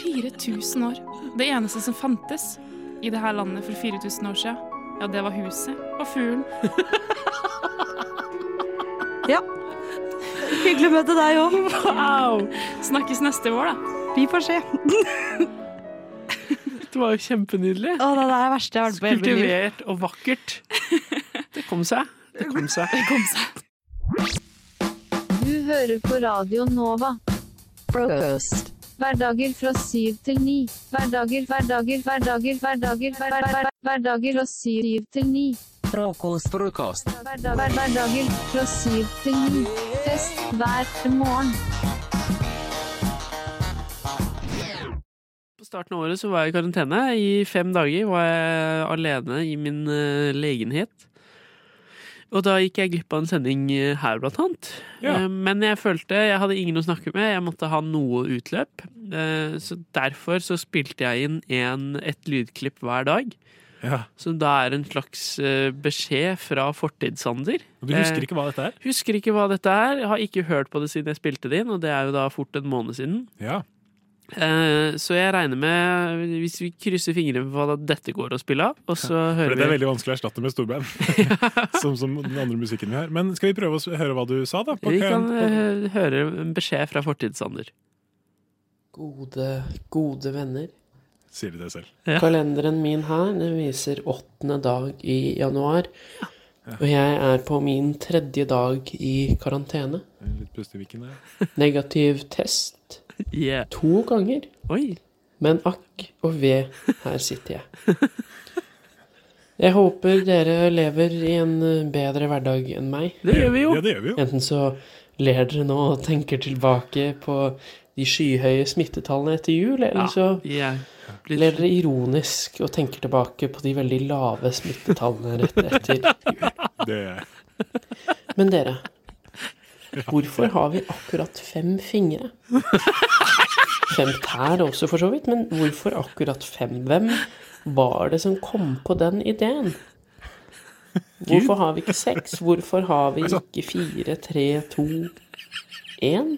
S21: 4000 år. Det eneste som fantes i det her landet for 4000 år siden, ja, det var huset og fuglen.
S20: Ja. Hyggelig å møte deg òg.
S21: Wow! Snakkes neste vår, da.
S20: Vi får se.
S22: Det var jo kjempenydelig.
S20: Å, det er det verste jeg har vært på hele mitt liv.
S22: Kultivert og vakkert. Det kom seg. Det kom seg.
S21: Det kom seg.
S30: Du hører på Radio Nova. Frokost.
S28: Hverdager fra syv til ni. Hverdager, hverdager, hverdager, hverdager, hverdager, hverdager, hverdager, hverdager fra syv til ni.
S15: Frokost. Frokost.
S28: Hverdager fra syv til ni. Fest hver morgen.
S22: På starten av året så var jeg i karantene. I fem dager var jeg alene i min eh, legenhet. Og da gikk jeg glipp av en sending eh, her, blant annet.
S31: Ja.
S22: Eh, Men jeg følte jeg hadde ingen å snakke med, jeg måtte ha noe utløp. Eh, Så derfor så spilte jeg inn en, et lydklipp hver dag.
S31: Ja.
S22: Så det er en slags eh, beskjed fra Fortidssander.
S31: Og du husker
S22: Eh,
S31: ikke hva dette er?
S22: Husker ikke hva dette er. Jeg har ikke hørt på det siden jeg spilte det inn, og det er jo da fort en måned siden.
S31: Ja.
S22: Eh, Så jeg regner med, hvis vi krysser fingrene for at dette går å spille av, og så
S31: For det er veldig vanskelig å erstatte med storband. som, som den andre musikken vi har. Men skal vi prøve å høre hva du sa, da? på
S22: Vi kan høre en beskjed fra Fortidssander.
S24: Gode, gode venner.
S31: Sier de det selv?
S24: Kalenderen min her den viser åttende dag i januar. Og jeg er på min tredje dag i karantene.
S31: Litt pust i viken der.
S24: Negativ test
S22: Yeah.
S24: to ganger.
S22: Oi.
S24: Men akk og ve, her sitter jeg. Jeg håper dere lever i en eh, bedre hverdag enn meg.
S22: Det gjør vi jo.
S31: Ja, det gjør vi jo.
S24: Enten så ler dere nå og tenker tilbake på de skyhøye smittetallene etter jul, eller
S22: Ja,
S24: så
S22: vi blitt-
S24: dere ironisk og tenker tilbake på de veldig lave smittetallene rett etter jul.
S31: Det er jeg.
S24: Men dere, hvorfor har vi akkurat fem fingre? Fem tær også, for så vidt, men hvorfor akkurat fem? Hvem var det som kom på den ideen? Hvorfor har vi ikke seks? Hvorfor har vi ikke fire, tre, to, én?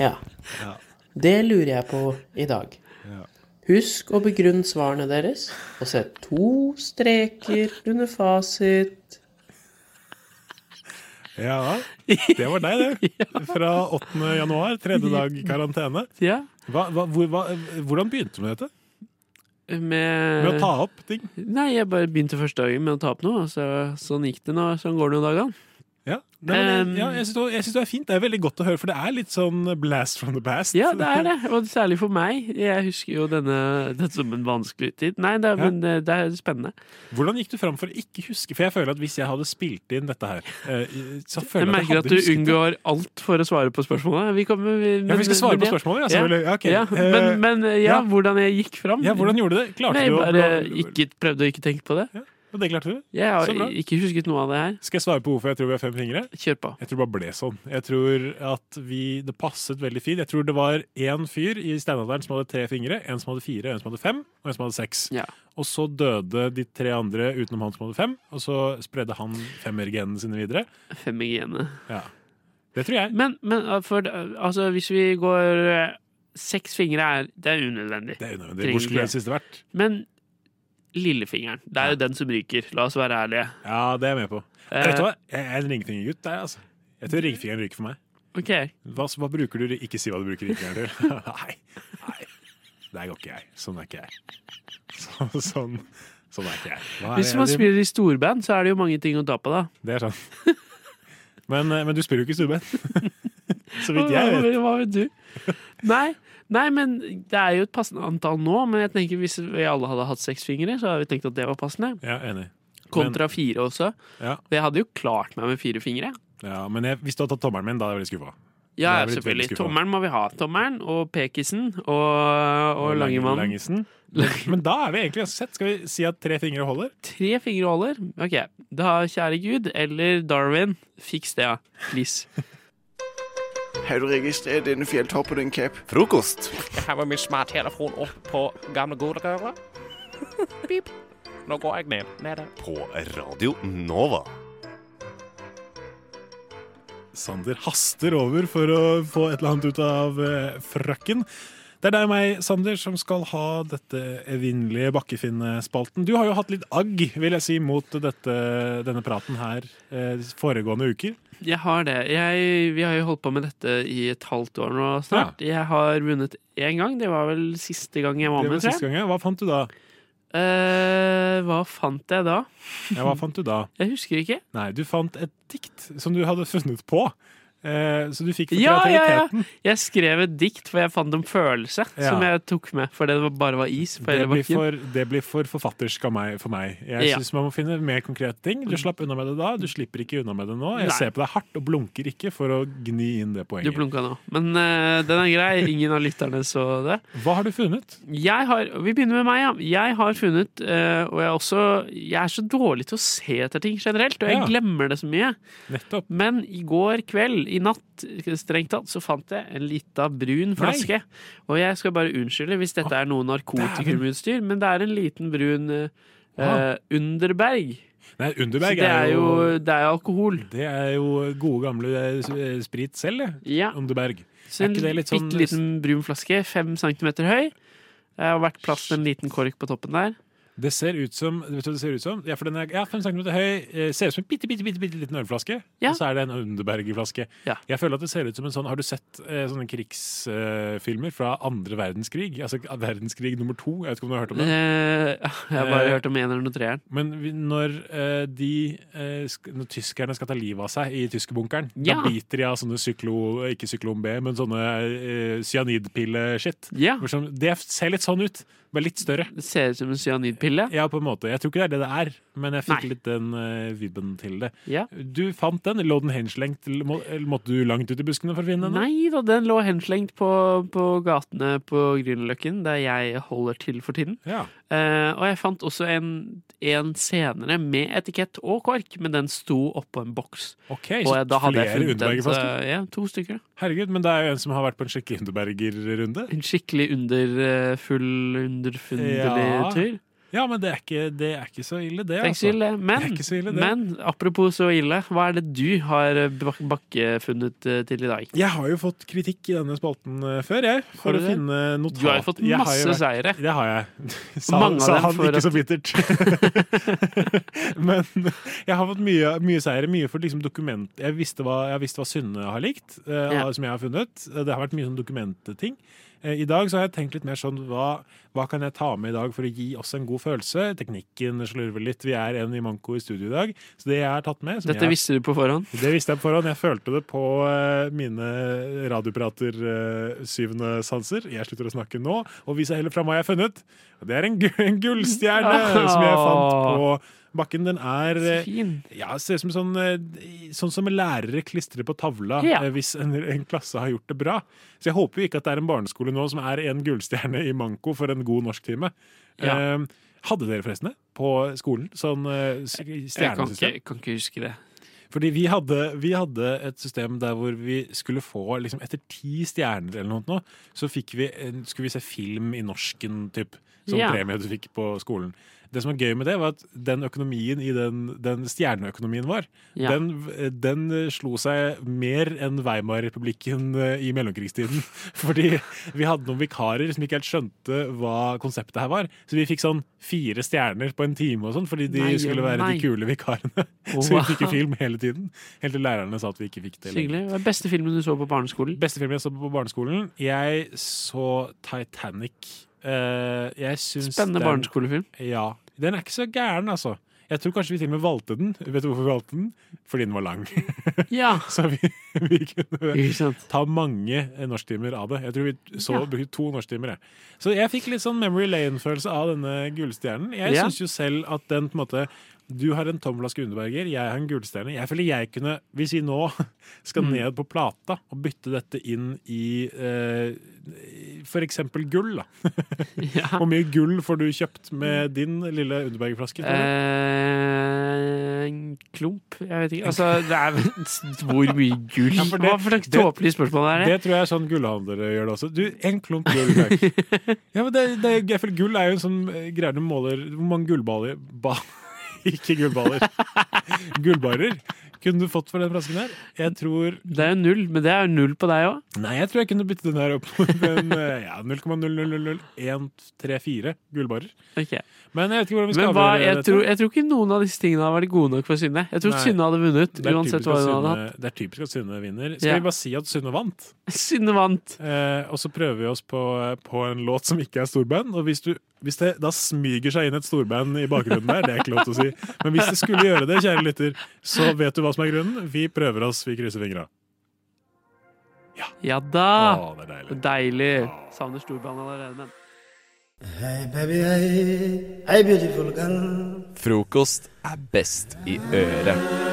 S24: Ja. Det lurer jeg på i dag. Husk å begrunne svarene deres, og sett to streker under fasit.
S31: Ja, det var deg, det. Fra 8. januar, tredje dag karantene. Hva, hva, hvor, hva, hvordan begynte du med dette?
S22: Med,
S31: Med å ta opp ting?
S22: Nei, jeg bare begynte første dagen med å ta opp noe, så, sånn gikk det nå. Sånn går det noen dager.
S31: Ja, men,
S22: Um,
S31: ja jeg syns det, jeg synes det er fint. Det er veldig godt å høre, for det er litt sånn blast from the past.
S22: Ja, det er det. Og særlig for meg. Jeg husker jo denne, dette som en vanskelig tid. Nei, det,
S31: Ja.
S22: men det, det er spennende.
S31: Hvordan gikk du fram for å ikke huske? For jeg føler at hvis jeg hadde spilt inn dette her, eh, så føler
S22: Jeg
S31: jeg
S22: merker
S31: at
S22: at du
S31: det.
S22: unngår alt for å svare på spørsmålet. Vi, kommer, vi,
S31: Ja, vi skal svare
S22: men
S31: på spørsmålet, ja. Ja, ok.
S22: Ja,
S31: Eh,
S22: men, men ja, hvordan jeg gikk fram.
S31: Ja, hvordan gjorde du det? Klarte
S22: Nei,
S31: du å-
S22: bare ikke, prøvde å ikke tenke på det.
S31: Og det klarte du?
S22: Jeg har ikke husket noe av det her.
S31: Skal jeg svare på hvorfor jeg tror vi har fem fingre?
S22: Kjør på.
S31: Jeg tror det bare ble sånn. Jeg tror at vi, det passet veldig fint. Jeg tror det var én fyr i steinalderen som hadde tre fingre, en som hadde fire, en som hadde fem, og en som hadde seks. Og så døde de tre andre utenom han som hadde fem, og så spredde han femmergenene sine videre.
S22: Femmergenene.
S31: Ja. Det tror jeg.
S22: Men, men uh, for, uh, altså, hvis vi går uh, Seks fingre er Det er unødvendig.
S31: Det er unødvendig. Hvor skulle det siste vært?
S22: Men lillefingeren, det er jo den som ryker. La oss være ærlige.
S31: Ja, det er jeg med på.
S22: Eh,
S31: Vet du hva? Jeg er en ringfingergutt, det, altså. Jeg tror ringfingeren ryker for meg.
S22: Ok.
S31: Hva, hva bruker du Ikke si hva du bruker ringfingeren til. nei, nei. Der går ikke jeg. Sånn er ikke jeg. Så, sånn, sånn er ikke jeg. Hva er
S22: Hvis man
S31: jeg
S22: spiller i storband, så er det jo mange ting å ta på, da.
S31: Det er sånn. Men, eh, men du spiller jo ikke i. Så vidt jeg vet.
S22: hva vet du? Nei, nei, men det er jo et passende antall nå. Men jeg tenker hvis vi alle hadde hatt seks fingre, så hadde vi tenkt at det var passende.
S31: Ja, enig.
S22: Kontra fire også.
S31: Ja.
S22: Og jeg hadde jo klart meg med fire fingre.
S31: Ja, men jeg, hvis du hadde tatt tommelen min, da hadde jeg blitt skuffa.
S22: Ja, selvfølgelig. Tommelen må vi ha. Tommelen og pekisen og, og langemannen.
S31: Langisen. Men, da er vi egentlig ganske sett. Skal vi si at tre fingre holder?
S22: Tre fingre holder? Ok. Da, kjære Gud, eller Darwin, fiks det, ja. please.
S32: Har du registrert denne fjelltoppen din, Cap?
S33: Frokost.
S32: Jeg har med min smarttelefon opp på gamle godegøra. Pip. Nå går jeg ned. Nede.
S33: På Radio Nova.
S31: Sander haster over for å få et eller annet ut av eh, frakken. Det er deg og meg, Sander, som skal ha dette evinnelige bakkefinnespalten. Du har jo hatt litt agg, vil jeg si, mot dette, denne praten her eh, foregående uker.
S22: Jeg har det. Jeg, vi har jo holdt på med dette i et halvt år nå snart. Jeg har vunnet én gang. Det var vel siste gang jeg var
S31: Det
S22: med. tror jeg.
S31: gang, ja. Hva fant du da?
S22: Uh, hva fant jeg da?
S31: Ja, hva fant du da?
S22: Jeg husker ikke.
S31: Nei, du fant et dikt som du hadde funnet på. Eh, så du fikk for
S22: Ja, ja, ja!
S31: kreativiteten.
S22: Jeg skrev et dikt, for jeg fant en følelse
S31: Ja.
S22: som jeg tok med. For det bare var is
S31: Det blir, for, det blir for forfattersk meg, for meg. Jeg
S22: Ja.
S31: synes man må finne mer konkrete ting. Du slapp unna med det da, du slipper ikke unna med det nå. Jeg
S22: Nei.
S31: ser på deg hardt og blunker ikke for å gni inn det poenget.
S22: Du blunka nå. Men uh, den er grei. Ingen av lytterne så det.
S31: Hva har du funnet?
S22: Jeg har, Vi begynner med meg, ja. Jeg har funnet uh, Og jeg er også Jeg er så dårlig til å se etter ting generelt, og jeg glemmer det så mye.
S31: Nettopp.
S22: Men i går kveld, i natt strengt tatt, så fant jeg en lita brun flaske. Og jeg skal bare unnskylde hvis dette er noe narkotikumutstyr, men det er en liten brun eh,
S31: Ah.
S22: Underberg.
S31: Nei, Underberg
S22: det er jo, det er jo alkohol.
S31: Det er jo gode gamle eh, sprit selv, det.
S22: Ja.
S31: Underberg.
S22: Så
S31: Er
S22: en
S31: bitte sånn
S22: liten brun flaske, fem centimeter høy. Det har vært plass til en liten kork på toppen der.
S31: Det ser ut som Vet du hva det ser ut som? Ja, for den er ja, fem centimeter høy. eh, Ser ut som en bitte, bitte, bitte, bitte liten ølflaske.
S22: Ja.
S31: Og så er det en Underberger-flaske.
S22: Ja.
S31: Jeg føler at det ser ut som en sånn Har du sett eh, sånne krigsfilmer fra andre verdenskrig? Altså verdenskrig nummer to? Jeg vet ikke om du har hørt om det?
S22: Eh, jeg har bare
S31: Eh,
S22: hørt om eneren og treeren.
S31: Men vi- når eh, de eh, sk Når tyskerne skal ta livet av seg i tyskerbunkeren,
S22: Ja.
S31: da biter de av sånne syklo... Ikke syklon B, men sånne eh, cyanidpille-shit. Hvor som- Det ser litt sånn ut. Bare litt større.
S22: Det ser ut som en cyanidpille.
S31: Ja, på en måte. Jeg tror ikke det er det det er, men jeg fikk
S22: Nei.
S31: litt den uh, vibben til det.
S22: Ja.
S31: Du fant den. Lå den henslengt? må- Måtte du langt ut i buskene for å finne den?
S22: Nei da, den lå henslengt på, på gatene på Grünerløkken, der jeg holder til for tiden.
S31: Ja.
S22: Uh, og jeg fant også en, en senere med etikett og kork, men den sto oppå en boks.
S31: Ok,
S22: og jeg, da hadde
S31: flere Underbergerflasker?
S22: Uh, Ja, to stykker.
S31: Herregud, men det er jo en som har vært på en skikkelig Underberger-runde.
S22: En skikkelig underfull, underfunderlig
S31: Ja.
S22: tur.
S31: Ja, men det er ikke, det er ikke så ille, det. Altså.
S22: ille. Men,
S31: det så ille, det.
S22: men apropos så ille, hva er det du har eh, bakkefunnet eh, til i dag?
S31: Jeg har jo fått kritikk i denne spalten eh, før, jeg. For å
S22: det?
S31: finne notat.
S22: Du har jo fått masse
S31: jo
S22: seire.
S31: Det har jeg. Sa,
S22: Mange
S31: sa han
S22: ikke
S31: ikke så bittert. Men jeg har fått mye, mye seire. Mye for liksom dokument... Jeg visste hva, jeg visste hva Synne har likt, uh,
S22: Ja.
S31: som jeg har funnet. Det har vært mye sånn dokumentting. Eh, I dag så har jeg tenkt litt mer sånn hva, hva kan jeg ta med i dag for å gi oss en god følelse? Teknikken slurver litt. Vi er en i manko i studio i dag. Så det jeg har tatt med som
S22: Dette
S31: jeg,
S22: visste du på forhånd?
S31: det visste jeg på forhånd. Jeg følte det på eh, mine radioprater uh, syvende sanser. Jeg slutter å snakke nå, og viser heller fram hva jeg har funnet. Og det er en, gu en gullstjerne som jeg fant på bakken. Den er Så
S22: Fin.
S31: ja, ser ut som sånn, eh, sånn som lærere klistrer på tavla
S22: Ja.
S31: eh, hvis en, en klasse har gjort det bra. Så jeg håper jo ikke at det er en barneskole nå som er en gullstjerne i manko for en god norsktime.
S22: Ja.
S31: Eh, hadde dere forresten det på skolen? Sånn stjernesystem?
S22: Jeg kan ikke, kan ikke huske det.
S31: Fordi vi hadde, vi hadde et system der hvor vi skulle få liksom Etter ti stjerner eller noe, så vi, skulle vi se film i norsken, typ. Som
S22: Ja.
S31: premie du fikk på skolen. Det som var gøy med det, var at den økonomien i den, den stjerneøkonomien vår,
S22: Ja.
S31: den, den eh, slo seg mer enn Weimar-republikken eh, i mellomkrigstiden. Fordi vi hadde noen vikarer som ikke helt skjønte hva konseptet her var. Så vi fikk sånn fire stjerner på en time og sånn, fordi de
S22: Nei,
S31: skulle være
S22: nei.
S31: de kule vikarene. Så vi fikk ikke film hele tiden. Helt til lærerne sa at vi ikke fikk det.
S22: Så hyggelig. Hva er beste filmen du så på barneskolen?
S31: Beste filmen jeg så på barneskolen? Jeg så Titanic. Eh,
S22: Spennende
S31: den-
S22: barneskolefilm.
S31: Ja. Den er ikke så gæren, altså. Jeg tror kanskje vi til og med valgte den. Vet du hvorfor vi valgte den? Fordi den var lang.
S22: Ja.
S31: så vi, vi kunne ta mange eh, norsktimer av det. Jeg tror vi så
S22: Ja.
S31: brukte to norsktimer. Så jeg fikk litt sånn Memory Lane-følelse av denne gullstjernen. Jeg
S22: Ja.
S31: syns jo selv at den på en måte Du har en tomflaske Underberger, jeg har en gullstjerne. Jeg føler jeg kunne, hvis vi nå skal
S22: Mm.
S31: ned på plata og bytte dette inn i eh, for eksempel gull, da. Hvor mye gull får du kjøpt med din lille Underberger-flaske?
S22: Eh, en klump? Jeg vet ikke. Altså, det er vel Hvor mye gull?
S31: Ja, for det-
S22: Hva slags tåpelig spørsmål er det?
S31: Det tror jeg er sånn gullhandlere gjør det også. Du, en klump gull, takk. ja, men det, det, jeg føler gull er jo en sånn eh, greie du måler Hvor mange gullballer ba, Ikke gullballer. Gullbarer kunne du fått for den flasken her. Jeg tror
S22: Det er jo null, men det er jo null på deg òg.
S31: Nei, jeg tror jeg kunne bytte den her opp mot en eh, ja, 0,0000134 gullbarer. Men jeg vet ikke hvordan vi skal
S22: hva, jeg,
S31: dette.
S22: tror, jeg tror ikke noen av disse tingene hadde vært gode nok for Synne. Jeg tror
S31: Nei.
S22: Synne hadde vunnet, uansett hva hun hadde hatt.
S31: Det er typisk at Synne vinner. Skal
S22: Ja.
S31: vi bare si at Synne vant?
S22: Synne vant.
S31: Eh, og så prøver vi oss på, på en låt som ikke er storband. Og hvis, du, hvis det da smyger seg inn et storband i bakgrunnen der, det er ikke lov til å si. Men hvis det skulle gjøre det, kjære lytter, så vet du hva som er grunnen. Vi prøver oss, vi krysser fingra.
S22: Ja da!
S31: Å, det er deilig.
S22: deilig. Savner storband allerede, men
S34: Hey baby, hey, hey beautiful girl.
S23: Frokost er best i øret.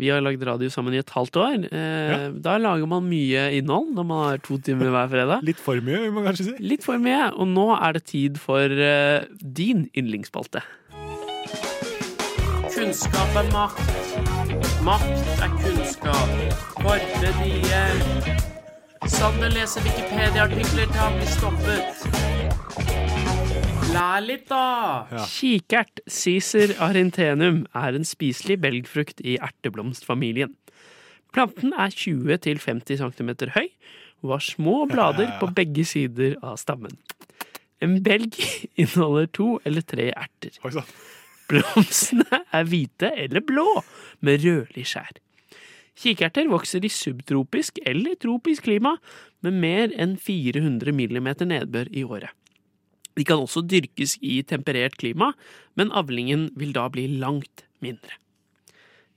S22: Vi har lagd radio sammen i et halvt år. Eh, Da lager man mye innhold når man har to timer hver fredag.
S31: Litt for mye, vil man kanskje si.
S22: Litt for mye. Og nå er det tid for eh, din yndlingsspalte.
S24: Kunnskap er makt. Makt er kunnskap. Vardre nye. Sander leser Wikipedia-artikler til han blir stoppet. Lær litt, da!
S22: Kikert Cicer arintenum er en spiselig belgfrukt i erteblomstfamilien. Planten er 20-50 cm høy og har små blader på begge sider av stammen. En belg inneholder to eller tre erter. Blomstene er hvite eller blå med rødlig skjær. Kikerter vokser i subtropisk eller tropisk klima med mer enn 400 mm nedbør i året. De kan også dyrkes i temperert klima, men avlingen vil da bli langt mindre.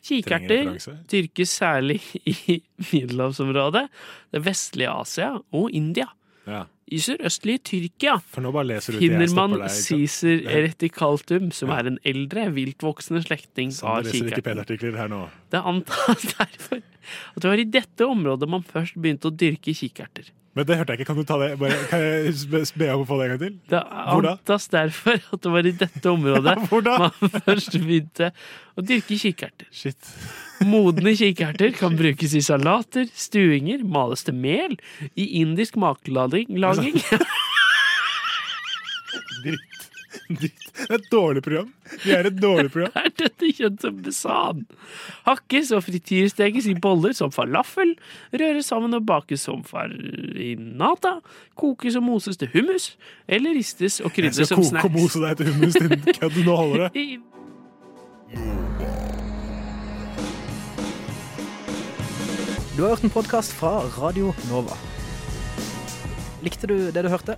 S22: Kikerter dyrkes særlig i middelhavsområdet, det vestlige Asia og India.
S31: Ja.
S22: I sørøstlige Tyrkia finner man? Cicer
S31: Ja.
S22: reticaltum, som er en eldre, viltvoksende slektning av
S31: Sander leser
S22: kikerten. Det antas derfor at det var i dette området man først begynte å dyrke kikerter.
S31: Men det hørte jeg ikke. Kan du ta det? Bare, kan jeg be om å få det en gang til?
S22: Det antas derfor at det var i dette området man først begynte å dyrke kikerter. Modne kikerter kan brukes i salater, stuinger, males til mel, i indisk matlaging laging.
S31: Dritt. Det er et dårlig program. Vi er et dårlig program.
S22: er dette kjent som besan. Hakkes og frityrstekes i boller som falafel, røres sammen og bakes som farinata, kokes og moses til hummus, eller ristes og
S31: Jeg
S22: krydres
S31: skal
S22: som
S31: koke og mose deg til hummus, din kødd. Nå holder det.
S35: Du har hørt en podkast fra Radio Nova. Likte du det du hørte?